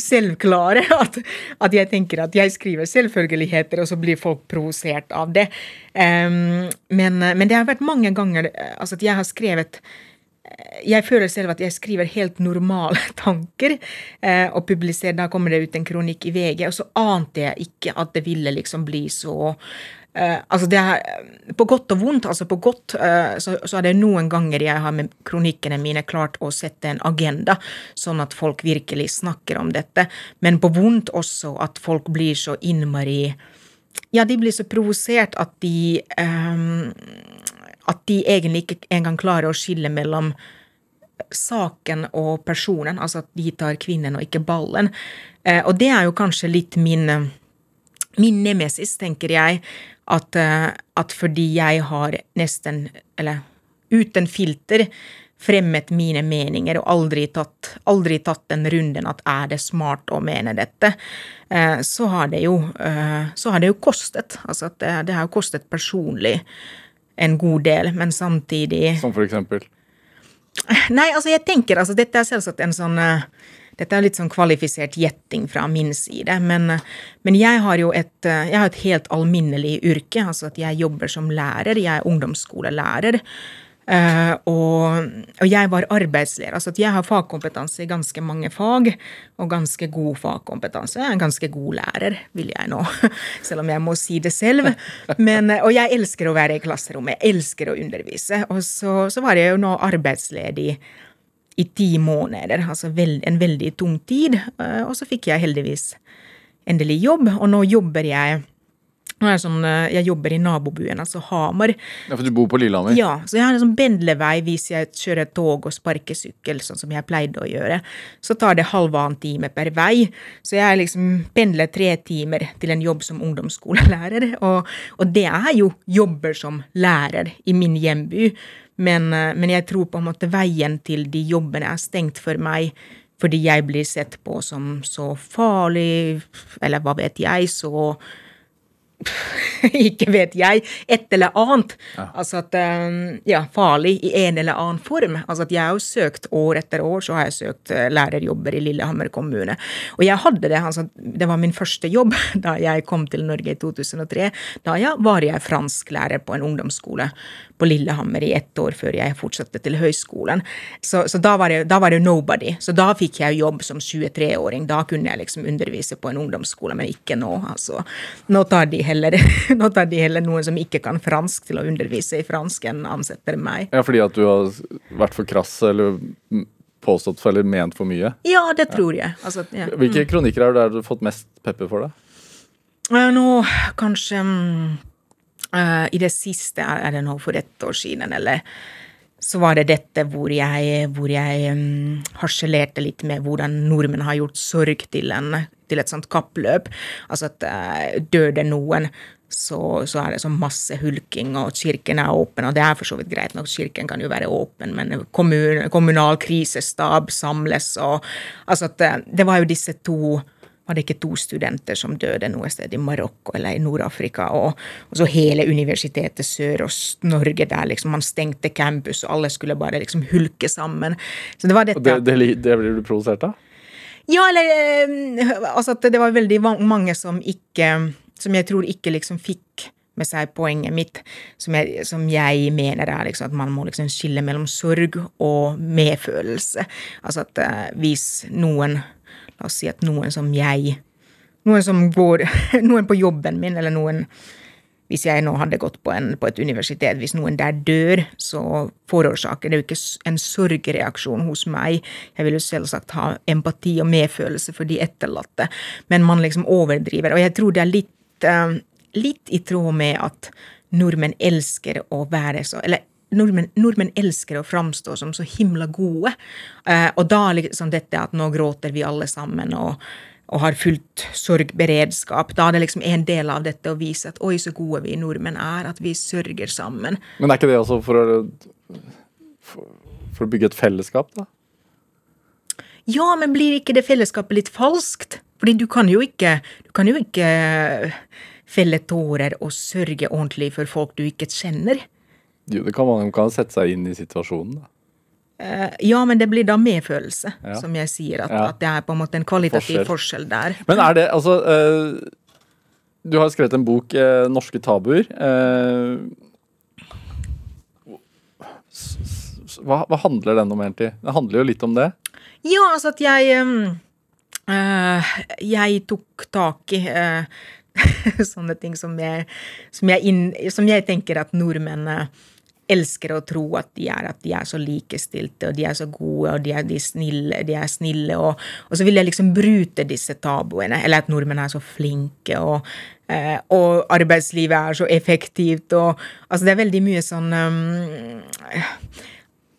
selvklare at, at jeg tenker at jeg skriver selvfølgeligheter, og så blir folk provosert av det. Um, men, men det har vært mange ganger altså at jeg har skrevet jeg føler selv at jeg skriver helt normale tanker uh, og publiserer. Da kommer det ut en kronikk i VG, og så ante jeg ikke at det ville liksom bli så eh, Altså det er På godt og vondt. altså På godt uh, så, så er det noen ganger jeg har med kronikkene mine klart å sette en agenda, sånn at folk virkelig snakker om dette. Men på vondt også at folk blir så innmari Ja, de blir så provosert at de um, at de egentlig ikke engang klarer å skille mellom saken og personen, altså at de tar kvinnen og ikke ballen. Uh, og det er jo kanskje litt min, eh, min nemesis, tenker jeg, at, eh, at fordi jeg har nesten, eller uten filter, fremmet mine meninger og aldri tatt, aldri tatt den runden at er det smart å mene dette, eh, så har det jo, eh, så har det jo kostet. Altså at det, det har jo kostet personlig en god del, men samtidig
Som for eksempel?
Nei, altså jeg tenker altså Dette er selvsagt en sånn uh, dette er litt sånn kvalifisert gjetting fra min side, men, men jeg har jo et, jeg har et helt alminnelig yrke. Altså at jeg jobber som lærer. Jeg er ungdomsskolelærer. Uh, og, og, jeg var arbeidslærer. Altså at jeg har fagkompetanse i ganske mange fag, og ganske god fagkompetanse. Jeg er en ganske god lærer, vil jeg nå, selv om jeg må si det selv. Men, og jeg elsker å være i klasserommet, jeg elsker å undervise. Og så, så var jeg jo nå arbeidsledig i ti måneder, altså en veldig tung tid. Uh, og så fikk jeg heldigvis endelig jobb, og nå jobber jeg Sånn, eh, jeg jobber i nabobyen, altså Hamar.
Ja, For du bor på Lillehammer?
Ja, så jeg har en sånn pendlervei hvis jeg kjører tog og sparkesykkel, sånn som jeg pleide å gjøre. Så tar det halvannen time per vei. Så jeg liksom pendler tre timer til en jobb som ungdomsskolelærer. Og, og det er jo jobber som lærer i min hjemby. Men, eh, men jeg tror på en måte veien til de jobbene er stengt for meg fordi jeg blir sett på som så farlig, eller hva vet jeg, så ikke vet jeg, et eller annet. Ja. Altså at um, Ja, farlig i en eller annen form. Altså at jeg har jo søkt år etter år, så har jeg søkt uh, lærerjobber i Lillehammer kommune. Og jeg hadde det, altså det var min første jobb da jeg kom til Norge i 2003. Da ja, var jeg fransklærer på en ungdomsskole på Lillehammer i ett år før jeg fortsatte til høyskolen. Så, så da, var det, da var det nobody. Så da fikk jeg jobb som 23-åring. Da kunne jeg liksom undervise på en ungdomsskole, men ikke nå. altså. Nå tar de heller, nå tar de heller noen som ikke kan fransk, til å undervise i fransk, enn ansetter meg.
Ja, Fordi at du har vært for krass eller påstått for eller ment for mye?
Ja, det tror jeg. Altså, ja.
Hvilke mm. kronikker er det du har fått mest pepper for da?
Nå kanskje um, uh, I det siste, er det nå for ett år siden, eller så var det dette hvor jeg, hvor jeg um, harselerte litt med hvordan nordmenn har gjort sorg til, en, til et sånt kappløp. Altså at uh, dør det noen, så, så, er det så masse hulking, og kirken er åpen. Og det er for så vidt greit nok, kirken kan jo være åpen, men kommun, kommunal krisestab samles og Altså at uh, det var jo disse to var det ikke to studenter som døde noe sted i Marokko eller i Nord-Afrika. Og, og, så hele universitetet Sør- og Norge der liksom man stengte campus, og alle skulle bare liksom hulke sammen. Så det var dette.
Og det, det, det blir du provosert av?
Ja, eller eh, altså at det var veldig mange som ikke Som jeg tror ikke liksom fikk med seg poenget mitt, som jeg, som jeg mener er liksom at man må liksom skille mellom sorg og medfølelse. Altså at uh, hvis noen La oss si at noen som jeg Noen som går Noen på jobben min, eller noen hvis jeg nå hadde gått på, en, på, et universitet, hvis noen der dør, så forårsaker det jo ikke en sorgreaksjon hos meg. Jeg vil jo selvsagt ha empati og medfølelse for de etterlatte, men man liksom overdriver. Og jeg tror det er litt, uh, litt i tråd med at nordmenn elsker å være så Eller nordmenn, nordmenn, elsker å framstå som så himla gode. Eh, og da liksom dette at nå gråter vi alle sammen og, og har fullt sorgberedskap, da er det liksom en del av dette å vise at oi, så gode vi nordmenn er, at vi sørger sammen.
Men er ikke det også for å, for, for å bygge et fellesskap, da?
Ja, men blir ikke det fellesskapet litt falskt? Fordi du kan jo ikke, du kan jo ikke felle tårer og sørge ordentlig for folk du ikke kjenner.
Jo, det kan man kan sette seg inn i situasjonen, da.
Uh, ja, men det blir da medfølelse, ja. som jeg sier. At, ja. at, det er på en måte en kvalitativ forskjell, forskjell der.
Men er det altså uh, Du har skrevet en bok, uh, 'Norske tabuer'. Hva, hva, handler den om, egentlig? Det handler jo litt om det.
Ja, altså at jeg um, Jeg tok tak i sånne ting som jeg, som jeg, inn, som jeg tenker at nordmenn elsker å tro at de er, at de er så likestilte, og de er så gode, og de er, de snille, de er snille. Og, og, så vil jeg liksom brute disse tabuene. Eller at nordmenn er så flinke, og, eh, og arbeidslivet er så effektivt, og Altså, det er veldig mye sånn um,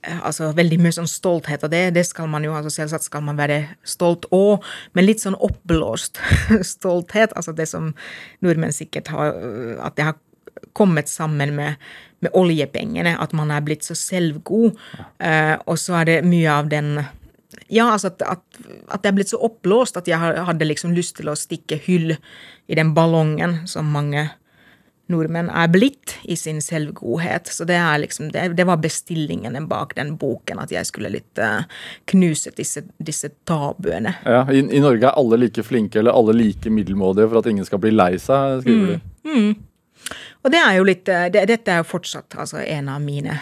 altså veldig mye sånn stolthet av det. Det skal man jo, altså selvsagt skal man være stolt òg, men litt sånn oppblåst stolthet. Altså det som nordmenn sikkert har At det har kommet sammen med med oljepengene, at man er blitt så selvgod. Uh, og så er det mye av den Ja, altså at, at, at det er blitt så oppblåst at jeg hadde liksom lyst til å stikke hyll i den ballongen som mange nordmenn er blitt i sin selvgodhet. Så det, liksom, det, det var bestillingene bak den boken, at jeg skulle litt uh, knuse disse, disse tabuene.
Ja, i, i, Norge er alle like flinke eller alle like middelmådige for at ingen skal bli lei seg, skriver
du. Mm, mm. Og det er jo litt eh, det, Dette er jo fortsatt altså, en av mine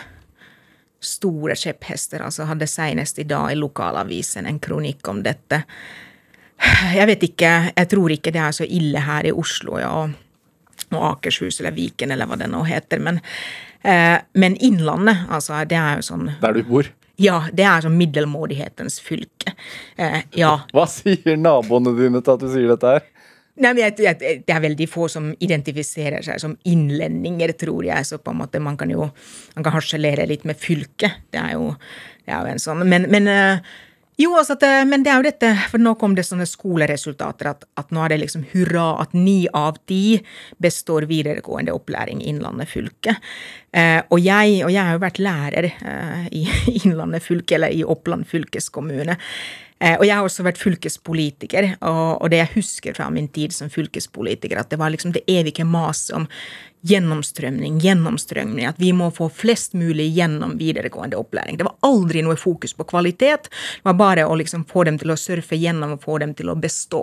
store kjepphester. Altså hadde senest i dag i lokalavisen en kronikk om dette. Jeg vet ikke, jeg tror ikke det er så ille her i Oslo. ja, og og Akershus eller Viken eller hva det nå heter. Men, eh, men Innlandet, altså, det er jo sånn
Der du bor?
Ja, det er sånn middelmådighetens fylke. Eh, ja.
Hva sier naboene dine til at du sier dette her?
Nei, men jeg, jeg, Det er veldig få som identifiserer seg som innlendinger, tror jeg. Så på en måte man kan jo man kan harselere litt med fylket. Det er jo, det er en sånn Men, men uh, jo, altså det, men det er jo dette, for nå kom det sånne skoleresultater at, at nå er det liksom hurra at ni av ti består videregående opplæring i Innlandet fylke. Eh, og, jeg, og, jeg, har jo vært lærer eh, i Innlandet fylke, eller i Oppland fylkeskommune. Eh, og jeg har også vært fylkespolitiker, og, det jeg husker fra min tid som fylkespolitiker, at det var liksom det evige maset om gjennomstrømning, gjennomstrømning, at vi må få flest mulig gjennom videregående opplæring. Det var aldri noe fokus på kvalitet, det var bare å liksom få dem til å surfe gjennom og få dem til å bestå.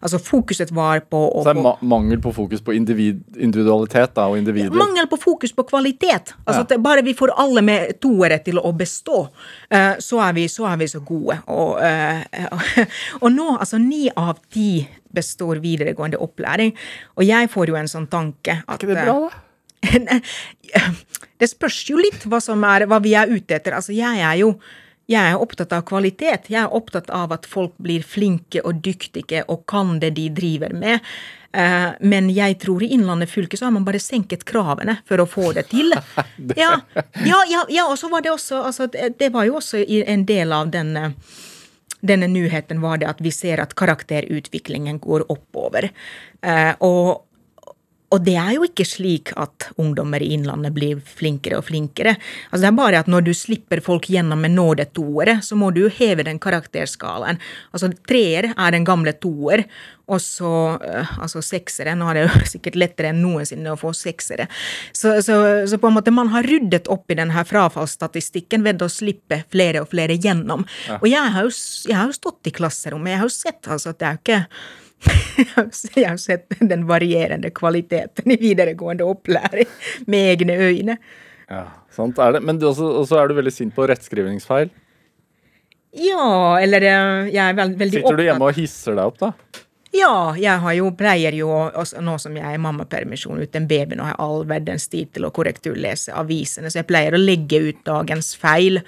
Altså Fokuset var på
Så det er ma mangel på fokus på individ, individualitet da, og individer?
Mangel på fokus på kvalitet. Altså ja. Bare vi får alle med toere til å bestå, uh, så, er vi, så, er vi, så gode. Og, uh, og nå, altså ni av ti består videregående opplæring. Og jeg får jo en sånn tanke
at Er ikke det bra, da?
det spørs jo litt hva, som er, hva vi er ute etter. Altså, jeg er jo jeg er opptatt av kvalitet. Jeg er opptatt av at folk blir flinke og dyktige og kan det de driver med. Eh, men jeg tror i Innlandet fylke så har man bare senket kravene for å få det til. Ja, ja, ja, ja og så var det også altså, Det var jo også en del av den denne nyheten var det at vi ser at karakterutviklingen går oppover. Eh, og, og det er jo ikke slik at ungdommer i Innlandet blir flinkere og flinkere. Altså Det er bare at når du slipper folk gjennom med nåde toere, så må du jo heve den karakterskalaen. Altså Treer er den gamle toer, og så uh, altså seksere. Nå er det jo sikkert lettere enn noensinne å få seksere. Så, så, så, på en måte man har ryddet opp i denne frafallsstatistikken ved å slippe flere og flere gjennom. Ja. Og jeg har, jo, jeg har, jo, stått i klasserommet, jeg har jo sett altså at det er jo ikke jeg har sett den varierende kvaliteten i videregående opplæring med egne øyne.
Ja, sant er det. Men også, også er du veldig sint på rettskrivningsfeil.
Ja, eller eh, jeg er veld, veldig
opptatt Sitter du hjemme og hisser deg opp, da?
Ja, jeg har jo, pleier jo, nå som jeg er i mammapermisjon uten baby, nå har jeg all verdens tid til å korrekturlese avisene, så jeg pleier å legge ut dagens feil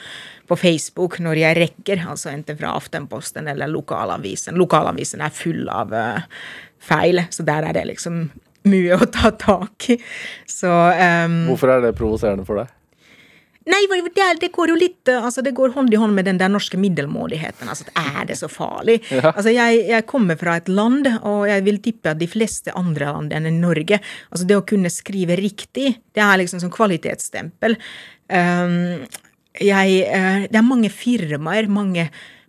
på Facebook når jeg rekker, altså enten fra Aftenposten eller lokalavisen. Lokalavisen er full av uh, feil, så der er det liksom mye å ta tak i. Så um,
Hvorfor er det provoserende for deg?
Nei, det, det, går jo litt altså Det går hånd i hånd med den der norske middelmådigheten. altså Er det så farlig? Ja. Altså jeg, jeg, kommer fra et land, og jeg vil tippe at de fleste andre land enn Norge altså Det å kunne skrive riktig, det er liksom sånn kvalitetsstempel. Um, jeg, uh, det er mange firmaer, mange,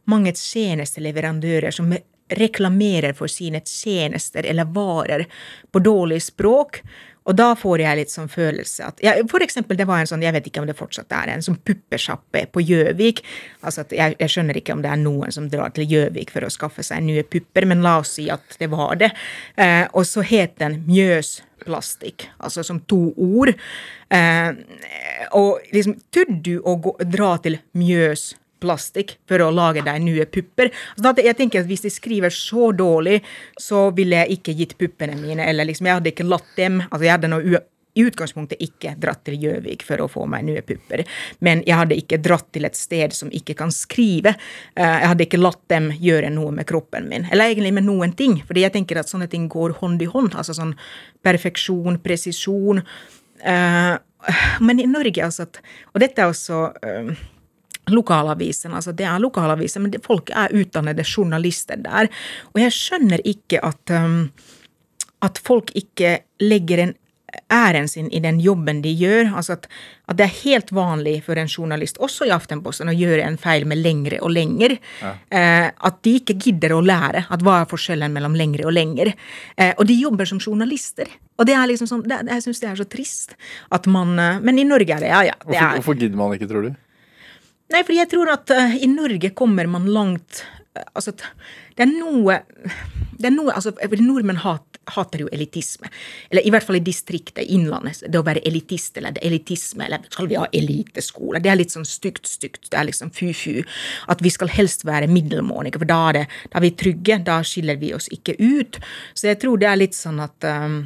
mange tjenesteleverandører som reklamerer for sine tjenester eller varer på dårlig språk. Og da får jeg litt sånn følelse at ja, For eksempel, det var en sånn, jeg vet ikke om det fortsatt er en sånn puppesjappe på Gjøvik. Altså at jeg, jeg, skjønner ikke om det er noen som drar til Gjøvik for å skaffe seg nye pupper, men la oss si at det var det. Eh, og så het den Mjøs plastikk, altså som to ord. Eh, og liksom, tør du å gå, dra til Mjøs plastikk for å lage deg nye pupper. Altså, jeg tenker at Hvis de skriver så dårlig, så ville jeg ikke gitt puppene mine. eller liksom, Jeg hadde ikke latt dem altså jeg hadde noe i utgangspunktet ikke dratt til Gjøvik for å få meg nye pupper. Men jeg hadde ikke dratt til et sted som ikke kan skrive. Eh, jeg hadde ikke latt dem gjøre noe med kroppen min. Eller egentlig med noen ting. Fordi jeg tenker at sånne ting går hånd i hånd. Altså sånn perfeksjon, presisjon. Eh, men i Norge, altså Og dette er også lokalavisen. Altså det er lokalavisen, men folk er utdannede journalister der. Og jeg skjønner ikke at, um, at folk ikke legger en æren sin i den jobben de gjør. Altså at, at, det er helt vanlig for en journalist, også i Aftenposten, å gjøre en feil med lengre og lenger. Ja. Eh, at de ikke gidder å lære at hva er forskjellen mellom lengre og lenger. Eh, og de jobber som journalister. Og det er liksom sånn, det, jeg syns det er så trist at man eh, Men i Norge er det, ja ja. Det
hvorfor, hvorfor gidder man ikke, tror du?
Nei, fordi jeg tror at uh, i Norge kommer man langt uh, Altså, det er noe det er noe, altså, Nordmenn hat, hater jo elitisme. Eller i hvert fall i distriktet, Innlandet. Det å være elitist eller elitisme, eller skal vi ha eliteskole? Det er litt sånn stygt, stygt. Det er liksom fu-fu. At vi skal helst være middelmådige, for da er, det, da er vi trygge. Da skiller vi oss ikke ut. Så jeg tror det er litt sånn at um,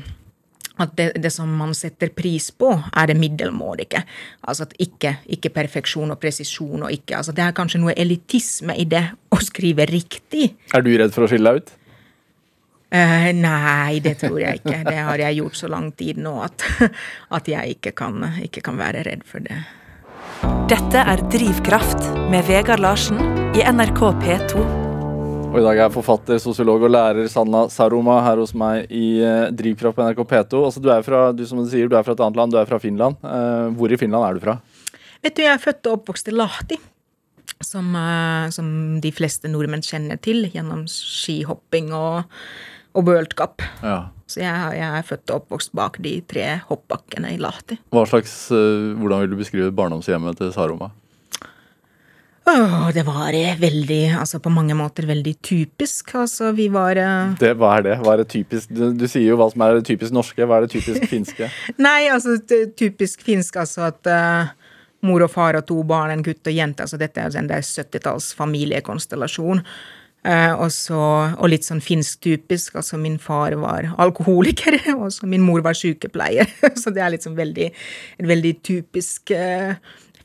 at det, det, som man setter pris på, er det middelmådige. Altså at ikke, ikke perfeksjon og presisjon og ikke altså Det er kanskje noe elitisme i det å skrive riktig.
Er du redd for å skille deg ut?
Uh, nei, det tror jeg ikke. Det har jeg gjort så lang tid nå at, at jeg ikke kan, ikke kan være redd for det.
Dette er Drivkraft med Vegard Larsen i NRK P2.
Og I dag er forfatter, sosiolog og lærer Sanna Saroma her hos meg i uh, Drivkraft på NRK P2. Altså, du er fra du, som du sier, du er fra et annet land, du er fra Finland. Uh, hvor i Finland er du fra?
Vet du, Jeg er født og oppvokst i Lahti. Som, uh, som de fleste nordmenn kjenner til gjennom skihopping og, og World Cup. Ja. Så jeg, jeg, er født og oppvokst bak de tre hoppbakkene i Lahti.
Hva slags, Hvordan vil du beskrive barndomshjemmet til Saroma?
Åh, det var eh, veldig, altså på mange måter veldig typisk. Altså, vi var uh...
det, Hva er det? Hva er det typisk? Du, du, sier jo hva som er det typisk norske. Hva er det typisk finske?
Nei, altså typisk finsk, altså at uh, mor og far og to barn, en gutt og jente. altså Dette er en der 70-talls familiekonstellasjon. Uh, og, så, og litt sånn finsk-typisk. altså Min far var alkoholiker, og så min mor var sykepleier. så det er sånn veldig, en veldig typisk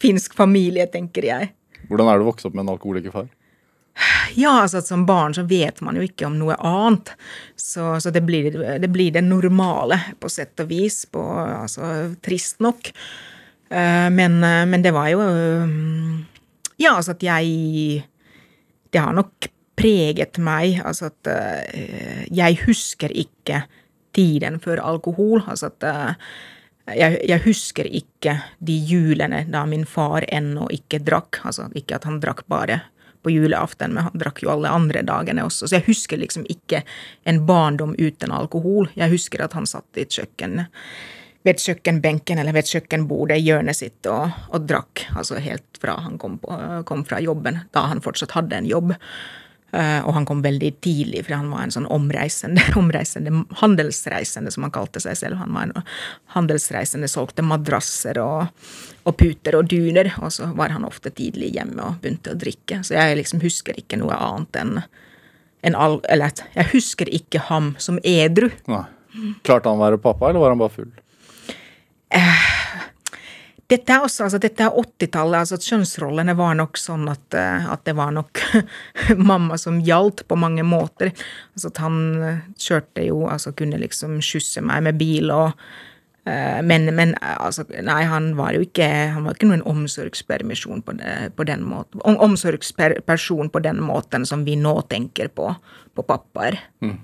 finsk familie, tenker jeg.
Hvordan er det å vokse opp med en alkoholikerfar?
Ja, altså som barn så vet man jo ikke om noe annet. Så, så det, blir, det, blir, det normale, på sett og vis. På, altså trist nok. Uh, men, uh, men, det var jo uh, Ja, altså at jeg Det har nok preget meg. Altså at jeg husker ikke tiden før alkohol. Altså at jeg, jeg, husker ikke de julene da min far ennå ikke drakk. Altså ikke at han drakk bare på julaften, men han drakk jo alle andre dagene også. Så jeg husker liksom ikke en barndom uten alkohol. Jeg husker at han satt i et kjøkken ved kjøkkenbenken eller ved kjøkkenbordet i hjørnet sitt og, og drakk. Altså helt fra han kom, på, kom fra jobben, da han fortsatt hadde en jobb. Uh, og han kom veldig tidlig, for han var en sånn omreisende, omreisende handelsreisende, som han kalte seg selv. Han var en handelsreisende, solgte madrasser og, og, puter og duner. Og så var han ofte tidlig hjemme og begynte å drikke. Så jeg liksom husker ikke noe annet enn en all, Eller jeg husker ikke ham som edru. Nei.
Klarte han å være pappa, eller var han bare full?
Uh, dette er også, altså dette er 80-tallet. altså Kjønnsrollene var nok sånn at, eh, at det var nok mamma som gjaldt på mange måter. Altså at han eh, kjørte jo, altså kunne liksom skysse meg med bil og uh, men, men altså, nei, han var jo ikke han var ikke noen omsorgspermisjon på, på den måten. Om, omsorgsperson på den måten som vi nå tenker på, på pappaer. Mm.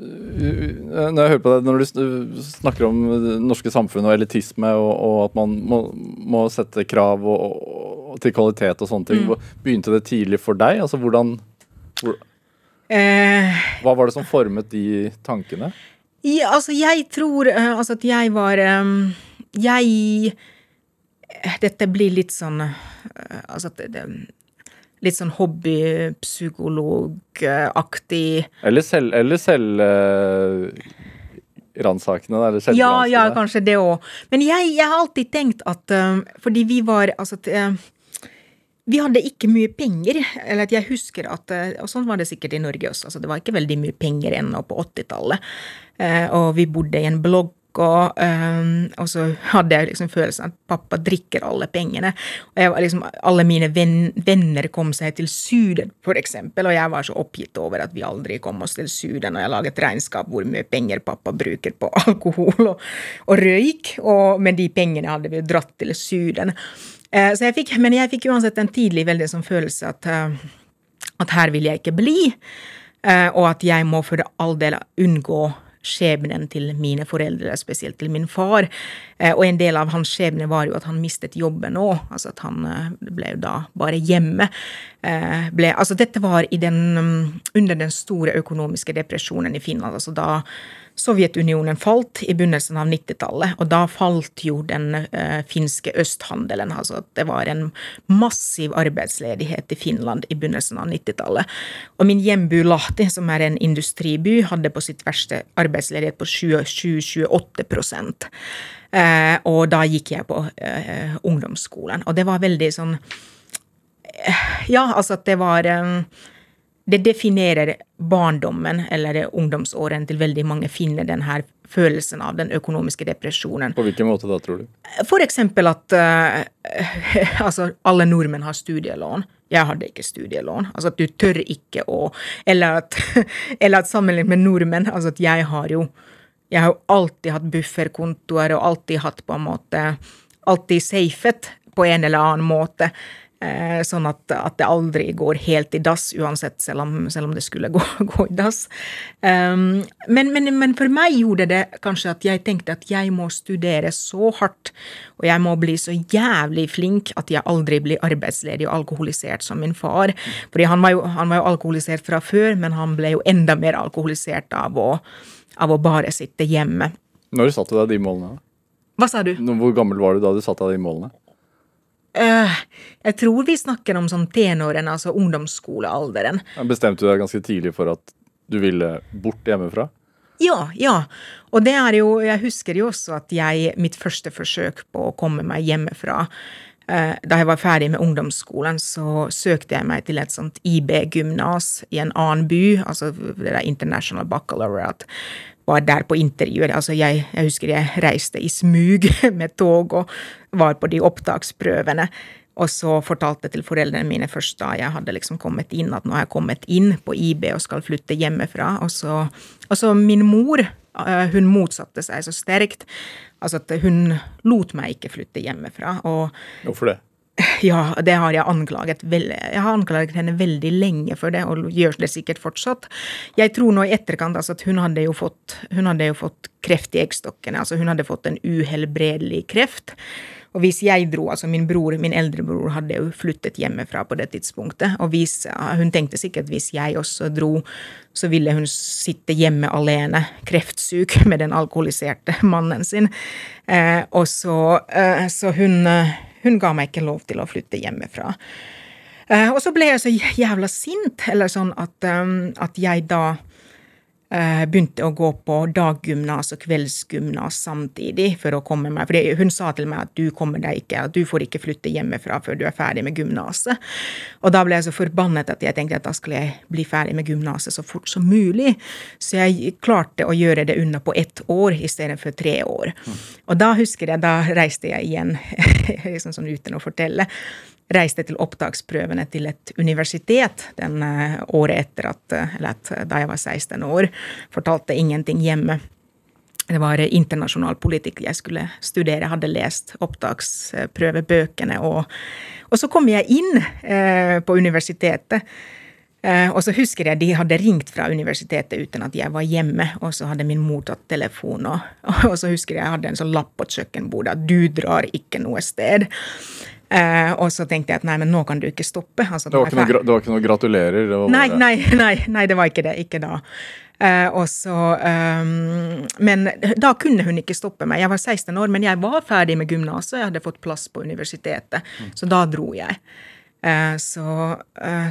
Når jeg hører på deg, når du snakker om det norske samfunnet og elitisme, og, og at man må, må, sette krav og, og, til kvalitet og sånne ting, mm. begynte det tidlig for deg? Altså hvordan hvor, eh, Hva var det som formet de tankene?
Ja, altså, jeg tror uh, altså at jeg var Jeg Dette blir litt sånn Altså at det, litt sånn hobbypsykologaktig
Eller selv, eller selv uh, ransakende, eller
Ja, ja, kanskje det òg. Men jeg, jeg, har alltid tenkt at uh, Fordi vi var Altså uh, vi hadde ikke mye penger. Eller at jeg husker at Og sånn var det sikkert i Norge også. Altså, det var ikke veldig mye penger ennå på 80-tallet. og vi bodde i en blogg og, um, og, så hadde jeg liksom følelsen at pappa drikker alle pengene. Og jeg var liksom, Alle mine venner kom seg til Syden, for eksempel, og jeg var så oppgitt over at vi aldri kom oss til Syden. Og jeg laget regnskap hvor mye penger pappa bruker på alkohol og, og røyk. Og med de pengene hadde vi dratt til Syden. Uh, så jeg fikk, men jeg fikk uansett en tidlig veldig sånn følelse at, uh, at her vil jeg ikke bli. Uh, og at jeg må for all del unngå skjebnen til mine foreldre, spesielt til min far. Eh, og en del av hans skjebne var jo at han mistet jobben òg. Altså at han eh, ble da bare hjemme. Eh, ble, altså dette var den, mm, under den store økonomiske depresjonen i Finland. altså da Sovjetunionen falt i begynnelsen av 90-tallet, og da falt jo den uh, finske østhandelen. Altså at det var en massiv arbeidsledighet i Finland i begynnelsen av 90-tallet. Og min hjemby Lahti, som er en industriby, hadde på sitt verste arbeidsledighet på 27-28 uh, Og da gikk jeg på uh, ungdomsskolen, og det var veldig sånn Ja, altså at det var det definerer barndommen eller ungdomsårene til veldig mange finner den her følelsen av den økonomiske depresjonen.
På hvilken måte da, tror du?
For eksempel at uh, altså, alle nordmenn har studielån. Jeg hadde ikke studielån. Altså at du tør ikke å Eller at, eller at sammenlignet med nordmenn, altså at jeg har jo jeg har jo alltid hatt bufferkontoer og alltid hatt på en måte Alltid safet på en eller annen måte. Eh, sånn at, at, det aldri går helt i dass, uansett, selv om, selv om det skulle gå, gå i dass. Um, men, men, men, for meg gjorde det kanskje at jeg tenkte at jeg må studere så hardt, og jeg må bli så jævlig flink at jeg aldri blir arbeidsledig og alkoholisert som min far. Fordi han var jo, han var jo alkoholisert fra før, men han ble jo enda mer alkoholisert av å, av å bare sitte hjemme.
Når satte du deg de målene?
Hva sa du?
Hvor gammel var du da du satte deg de målene?
Uh, jeg tror vi snakker om sånn tenåren, altså ungdomsskolealderen.
Bestemte du deg ganske tidlig for at du ville bort hjemmefra?
Ja, ja. Og det er jo Jeg husker jo også at jeg Mitt første forsøk på å komme meg hjemmefra Da jeg var ferdig med ungdomsskolen, så søkte jeg meg til et sånt IB-gymnas i en annen by, altså det der International Baccalaureate var der på intervjuer. Altså jeg, jeg, husker jeg reiste i smug med tog og var på de opptaksprøvene. Og så fortalte jeg til foreldrene mine først da jeg hadde liksom kommet inn, at nå har jeg kommet inn på IB og skal flytte hjemmefra. Og så, og så min mor, eh, hun motsatte seg så sterkt. Altså at hun lot meg ikke flytte hjemmefra. Og,
Hvorfor det?
Ja, det har jeg anklaget. Jeg har anklaget henne veldig lenge for det, og gjør det sikkert fortsatt. Jeg tror nå i etterkant altså, at hun hadde, jo fått, hun hadde jo fått kreft i eggstokkene. Altså hun hadde fått en uhelbredelig kreft. Og hvis jeg dro, altså min bror, min eldre bror hadde jo flyttet hjemmefra på det tidspunktet. Og hvis, hun tenkte sikkert at hvis jeg også dro, så ville hun sitte hjemme alene, kreftsyk, med den alkoholiserte mannen sin. Eh, og så, eh, så hun hun ga meg ikke lov til å flytte hjemmefra. Eh, og så ble jeg så jævla sint, eller sånn at, um, at jeg da begynte å gå på daggymnas og kveldsgymnas samtidig for å komme meg For hun sa til meg at du kommer deg ikke, at du får ikke flytte hjemmefra før du er ferdig med gymnaset. Og da ble jeg så forbannet at jeg tenkte at da skulle jeg bli ferdig med gymnaset så fort som mulig. Så jeg klarte å gjøre det unna på ett år istedenfor tre år. Mm. Og da husker jeg, da reiste jeg igjen liksom sånn uten å fortelle. Reiste til opptaksprøvene til et universitet den uh, året etter at, eller at, uh, da jeg var 16 år. Fortalte ingenting hjemme. Det var internasjonal politikk jeg skulle studere. Jeg hadde lest opptaksprøvebøkene. Og, og så kom jeg inn på universitetet. og så husker jeg de hadde ringt fra universitetet uten at jeg var hjemme. Og så hadde min mor tatt telefon, og, og så husker jeg jeg hadde en sånn lapp på kjøkkenbordet at 'du drar ikke noe sted'. Uh, og så tenkte jeg at nei, men nå kan du ikke stoppe. Altså,
det, var ikke noe, det, var ikke noe, gratulerer?
Nei, nei, nei, nei, det var ikke det. Ikke da. Uh, og så, um, men da kunne hun ikke stoppe meg. Jeg var 16 år, men jeg var ferdig med gymnaset. Jeg hadde fått plass på universitetet. Mm. Så da dro jeg. Uh, så,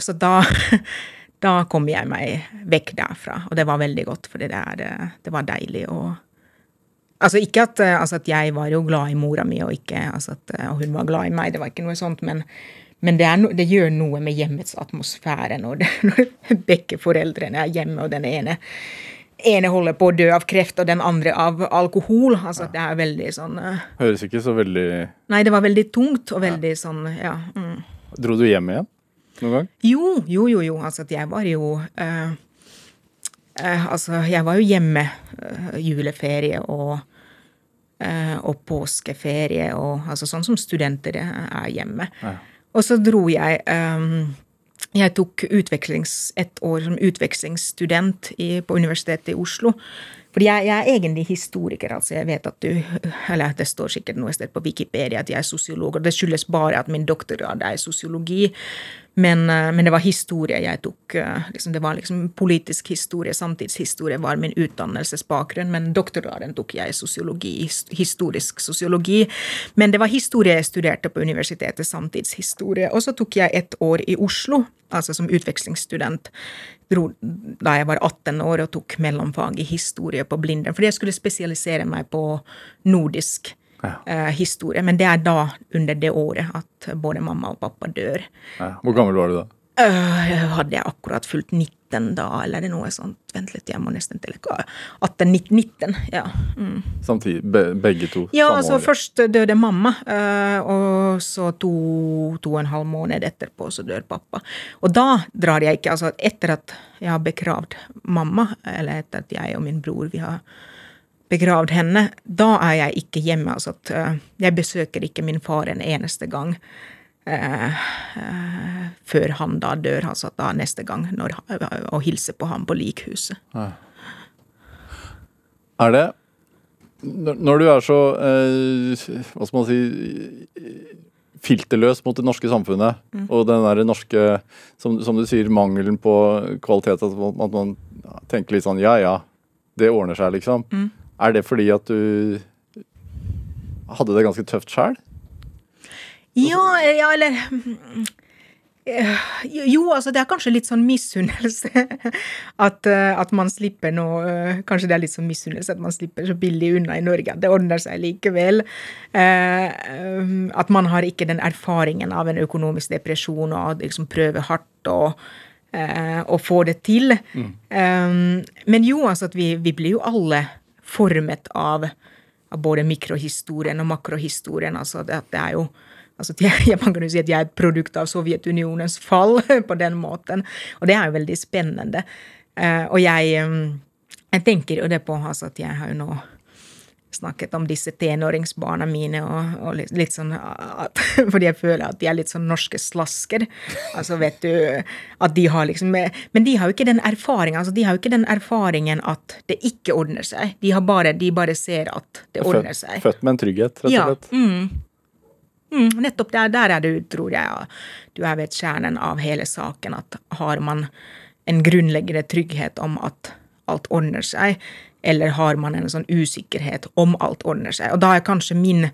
så da da kom jeg meg vekk derfra, og det var veldig godt, for det, det var deilig å Altså ikke at, eh, altså at, jeg var jo glad i mora mi, og, ikke, altså at, eh, og hun var glad i meg, det var ikke noe sånt, men, men det, no, det, gjør noe med hjemmets atmosfære når, det, når begge foreldrene er hjemme, og den ene, ene holder på å dø av kreft, og den andre av alkohol. Altså ja. det er veldig sånn uh,
Høres ikke så veldig
Nei, det var veldig tungt, og veldig ja. sånn, ja. Mm.
Dro du hjem igjen noen gang?
Jo, jo, jo. jo. Altså at jeg var jo uh, uh, Altså, jeg var jo hjemme juleferie og Eh, og påskeferie og altså sånn som studenter er hjemme. Ja. Og så dro jeg um, Jeg tok et år som utvekslingsstudent i, på Universitetet i Oslo. Fordi jeg, jeg, er egentlig historiker, altså. Jeg vet at du Eller det står sikkert noe sted på Wikipedia at jeg er sosiolog, og det skyldes bare at min doktorgrad er i sosiologi. Men, eh, men, det var historie jeg tok. Eh, liksom, det var liksom politisk historie, samtidshistorie var min utdannelsesbakgrunn. Men doktorgraden tok jeg i sosiologi, historisk sosiologi. Men det var historie jeg studerte på universitetet, samtidshistorie. Og så tok jeg et år i Oslo, altså som utvekslingsstudent da jeg var 18 år og tok mellomfag i historie på Blindern. Fordi jeg skulle spesialisere meg på nordisk ja. eh, historie. Men det er da, under det året, at både mamma og pappa dør.
Ja. Hvor gammel var du da?
Uh, hadde jeg akkurat fulgt 19 da, eller er noe sånt? Vent litt, jeg må nesten til 18-19, ja. Mm.
Samtidig, be, begge to?
Ja, altså år. først døde mamma, uh, og så to, to og en halv måned etterpå så dør pappa. Og da drar jeg ikke, altså etter at jeg har begravd mamma, eller etter at jeg og min bror vi har begravd henne, da er jeg ikke hjemme. Altså at uh, jeg besøker ikke min far en eneste gang. Uh, uh, før han da dør, altså da neste gang, når, og hilser på ham på likhuset. Ja.
Er det Når du er så hva skal man si filterløs mot det norske samfunnet, mm. og den der norske, som, som, du sier, mangelen på kvalitet, at man, at man tenker litt sånn ja ja, det ordner seg, liksom. Mm. Er det fordi at du hadde det ganske tøft sjøl?
Ja, ja, eller jo, altså det er kanskje litt sånn misunnelse at, eh, at, man slipper noe eh, Kanskje det er litt sånn misunnelse at man slipper så billig unna i Norge. At det ordner seg likevel. Eh, at man har ikke den erfaringen av en økonomisk depresjon og liksom prøve hardt og, og få det til. Mm. Men jo, altså at vi, vi blir jo alle formet av, av både mikrohistorien og makrohistorien. altså det, det er jo altså jeg, Man kan jo si at jeg er et produkt av Sovjetunionens fall på den måten. Og det er jo veldig spennende. Uh, og jeg, um, jeg tenker jo det på altså at jeg har jo nå snakket om disse tenåringsbarna mine, og, og litt, litt, sånn at, Fordi jeg føler at de er litt sånn norske slasker. Altså, vet du At de har liksom Men de har jo ikke den erfaringen, altså, de har jo ikke den erfaringen at det ikke ordner seg. De, har bare, de bare ser at det ordner seg.
Født med en trygghet, rett og slett.
Ja, mm. Mm, nettopp der, der er du, tror jeg, du er ved kjernen av hele saken. At har man en grunnleggende trygghet om at alt ordner seg, eller har man en sånn usikkerhet om alt ordner seg? Og da er kanskje min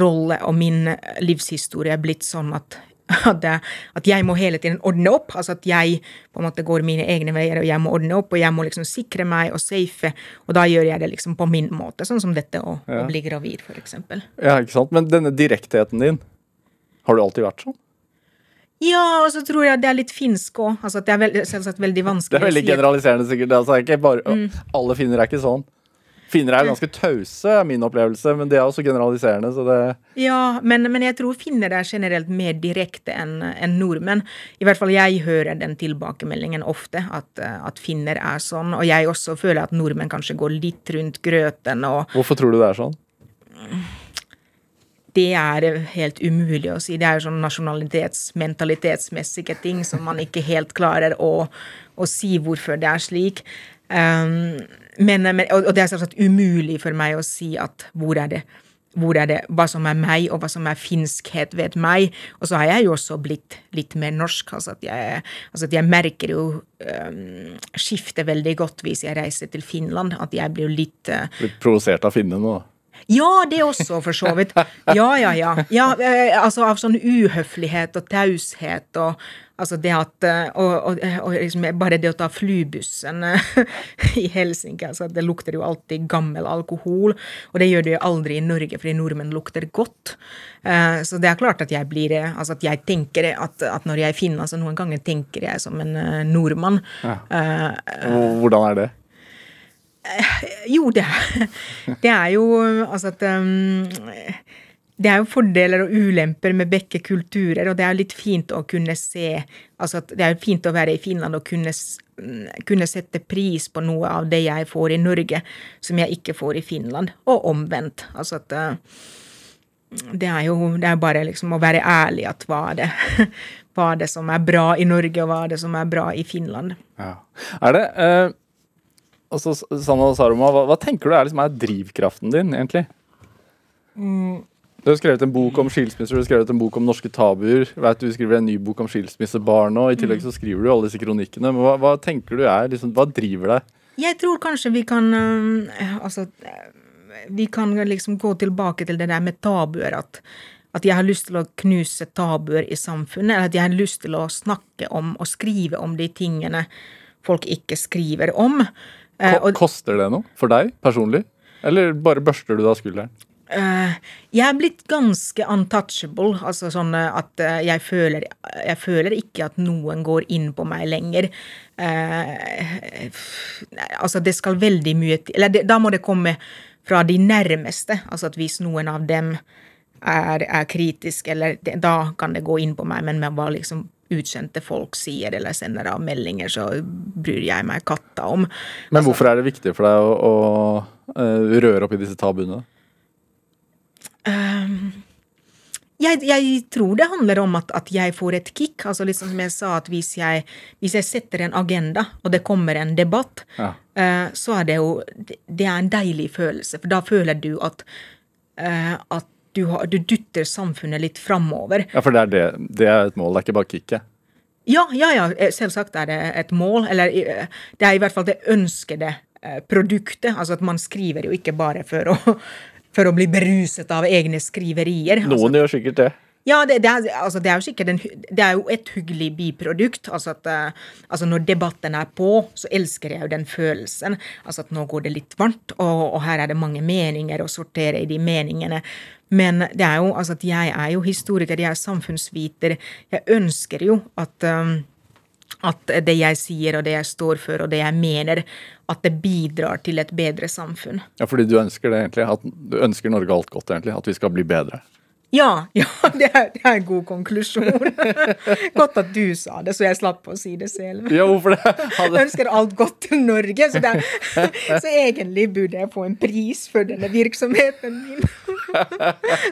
rolle og min livshistorie blitt sånn at, at, at, jeg må hele tiden ordne opp. Altså at jeg på en måte går mine egne veier, og jeg må ordne opp, og jeg må liksom sikre meg og safe. Og da gjør jeg det liksom på min måte, sånn som dette å, ja. å bli gravid, f.eks.
Ja, ikke sant. Men denne direktheten din, har du alltid vært sånn?
Ja, og så tror jeg det er litt finsk òg. Altså det er veld, selvsagt veldig vanskelig
Det er veldig generaliserende, sikkert. Altså, bare, mm. Alle finner er ikke sånn. Finner er ganske tause, er min opplevelse, men det er også generaliserende. så det...
Ja, men, men jeg tror finner er generelt mer direkte enn en nordmenn. I hvert fall jeg hører den tilbakemeldingen ofte, at, at, finner er sånn. Og jeg også føler at nordmenn kanskje går litt rundt grøten og
Hvorfor tror du det er sånn?
Det er helt umulig å si. Det er jo sånn nasjonalitets-, mentalitetsmessige ting som man ikke helt klarer å, å si hvorfor det er slik. Um, men, men, og det er selvsagt umulig for meg å si at hvor er det hvor er det, hva som er meg, og hva som er finskhet ved meg. Og så har jeg jo også blitt litt mer norsk. Altså at jeg, altså at jeg merker jo um, skiftet veldig godt hvis jeg reiser til Finland. At jeg blir litt uh,
Blitt provosert av finnene nå?
Ja, det også, for så vidt. Ja, ja, ja. ja eh, altså av sånn uhøflighet og taushet og altså det at eh, Og, og, og liksom bare det å ta flybussen eh, i Helsinki, altså det lukter jo alltid gammel alkohol. Og det gjør det jo aldri i Norge, fordi nordmenn lukter godt. Så det er klart at jeg blir Altså at jeg tenker at, at når jeg finner altså Noen ganger tenker jeg som en nordmann. Ja.
Hvordan er det?
Jo, det, det er jo altså at um, det er jo fordeler og ulemper med begge kulturer, og det er litt fint å kunne se altså Det er jo fint å være i Finland og kunne, kunne, sette pris på noe av det jeg får i Norge, som jeg ikke får i Finland, og omvendt. Altså at uh, det er jo det er bare liksom å være ærlig at hva er det, hva er det som er bra i Norge, og hva er det som er bra i Finland.
Ja. Er det uh altså, Sanna Saroma, hva, hva, tenker du er, liksom, er drivkraften din, egentlig? Mm. Du har skrevet en bok om skilsmisser, du har skrevet en bok om norske tabuer. Vet Du skriver en ny bok om skilsmissebarn nå. I tillegg så skriver du alle disse kronikkene. Men hva, hva tenker du er, liksom, hva driver deg?
Jeg tror kanskje vi kan øh, Altså vi kan liksom gå tilbake til det der med tabuer. At, at jeg har lyst til å knuse tabuer i samfunnet. Eller at jeg har lyst til å snakke om og skrive om de tingene folk ikke skriver om.
Uh, Koster det noe for deg personlig? Eller bare børster du da skulderen?
Uh, jeg er blitt ganske untouchable. Altså sånn at uh, jeg, føler, jeg føler ikke at noen går inn på meg lenger. Uh, altså, det skal veldig mye til Eller det, da må det komme fra de nærmeste. Altså at hvis noen av dem er, er kritisk, eller det, da kan det gå inn på meg, men man var liksom utkjente folk sier eller sender av meldinger, så bryr jeg meg katta om.
Men hvorfor er det viktig for deg å, å røre opp i disse tabuene?
Um, jeg, jeg, tror det handler om at, at, jeg får et kick. altså liksom som jeg sa, at hvis jeg, hvis jeg setter en agenda, og det kommer en debatt, ja. uh, så er det jo Det er en deilig følelse. For da føler du at, uh, at du, har, du, dytter samfunnet litt framover.
Ja, for det er, det, det er et mål, det er ikke bare kicket?
Ja, ja, ja. Eh, selvsagt er det et mål. Eller det er i hvert fall det ønskede produktet. Altså at man skriver jo ikke bare for å for å bli beruset av egne skriverier.
Noen altså, gjør sikkert det.
Ja, det, det, er, altså, det, er, jo sikkert en, det er jo et hyggelig biprodukt. Altså at altså når debatten er på, så elsker jeg jo den følelsen. Altså at nå går det litt varmt, og, og her er det mange meninger, å sortere i de meningene. Men det er jo altså at jeg er jo historiker, jeg er samfunnsviter. Jeg ønsker jo at um, at det jeg sier og det jeg står for og det jeg mener, at det bidrar til et bedre samfunn.
Ja, fordi du ønsker det egentlig? At du ønsker Norge alt godt, egentlig? At vi skal bli bedre?
Ja, ja det, er, det, er, en god konklusjon. godt at du sa det, så jeg slapp å si det selv.
Ja, hvorfor det?
Hadde... Ønsker alt godt til Norge, så, er, så, egentlig burde jeg få en pris for denne virksomheten min.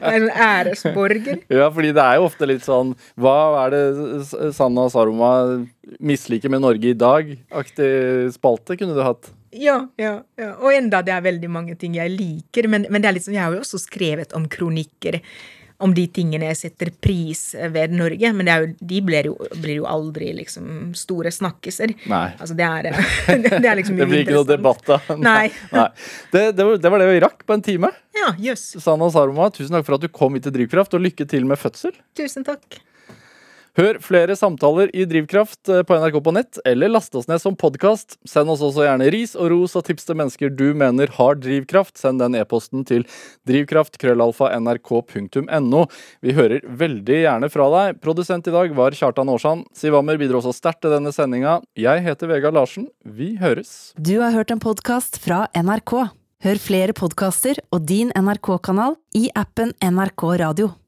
en æresborger.
Ja, fordi det er jo ofte litt sånn Hva er det Sanna Saroma misliker med Norge i dag? Aktig spalte kunne du hatt.
Ja, ja, ja. Og enda det er veldig mange ting jeg liker. Men, men det er liksom, jeg har jo også skrevet om kronikker om de tingene jeg setter pris ved Norge. Men jo, de blir jo, blir jo, aldri liksom store snakkiser.
Nei.
Altså det er, det er liksom
Det blir ikke noe debatt, da.
Nei.
Nei. Det, det, var, det, var, det vi rakk på en time.
Ja, jøss.
Yes. Sanna Saroma, tusen takk for at du kom hit til Drivkraft, og lykke til med fødsel.
Tusen takk.
Hør flere samtaler i Drivkraft eh, på NRK på nett, eller last oss ned som podkast. Send oss også gjerne ris og ros og tips til mennesker du mener har drivkraft. Send den e-posten til drivkraft.krøllalfa.nrk.no. Vi hører veldig gjerne fra deg. Produsent i dag var Kjartan Aarsand. Siv Ammer bidro også sterkt til denne sendinga. Jeg heter Vegard Larsen. Vi høres.
Du har hørt en podkast fra NRK. Hør flere podkaster og din NRK-kanal i appen NRK Radio.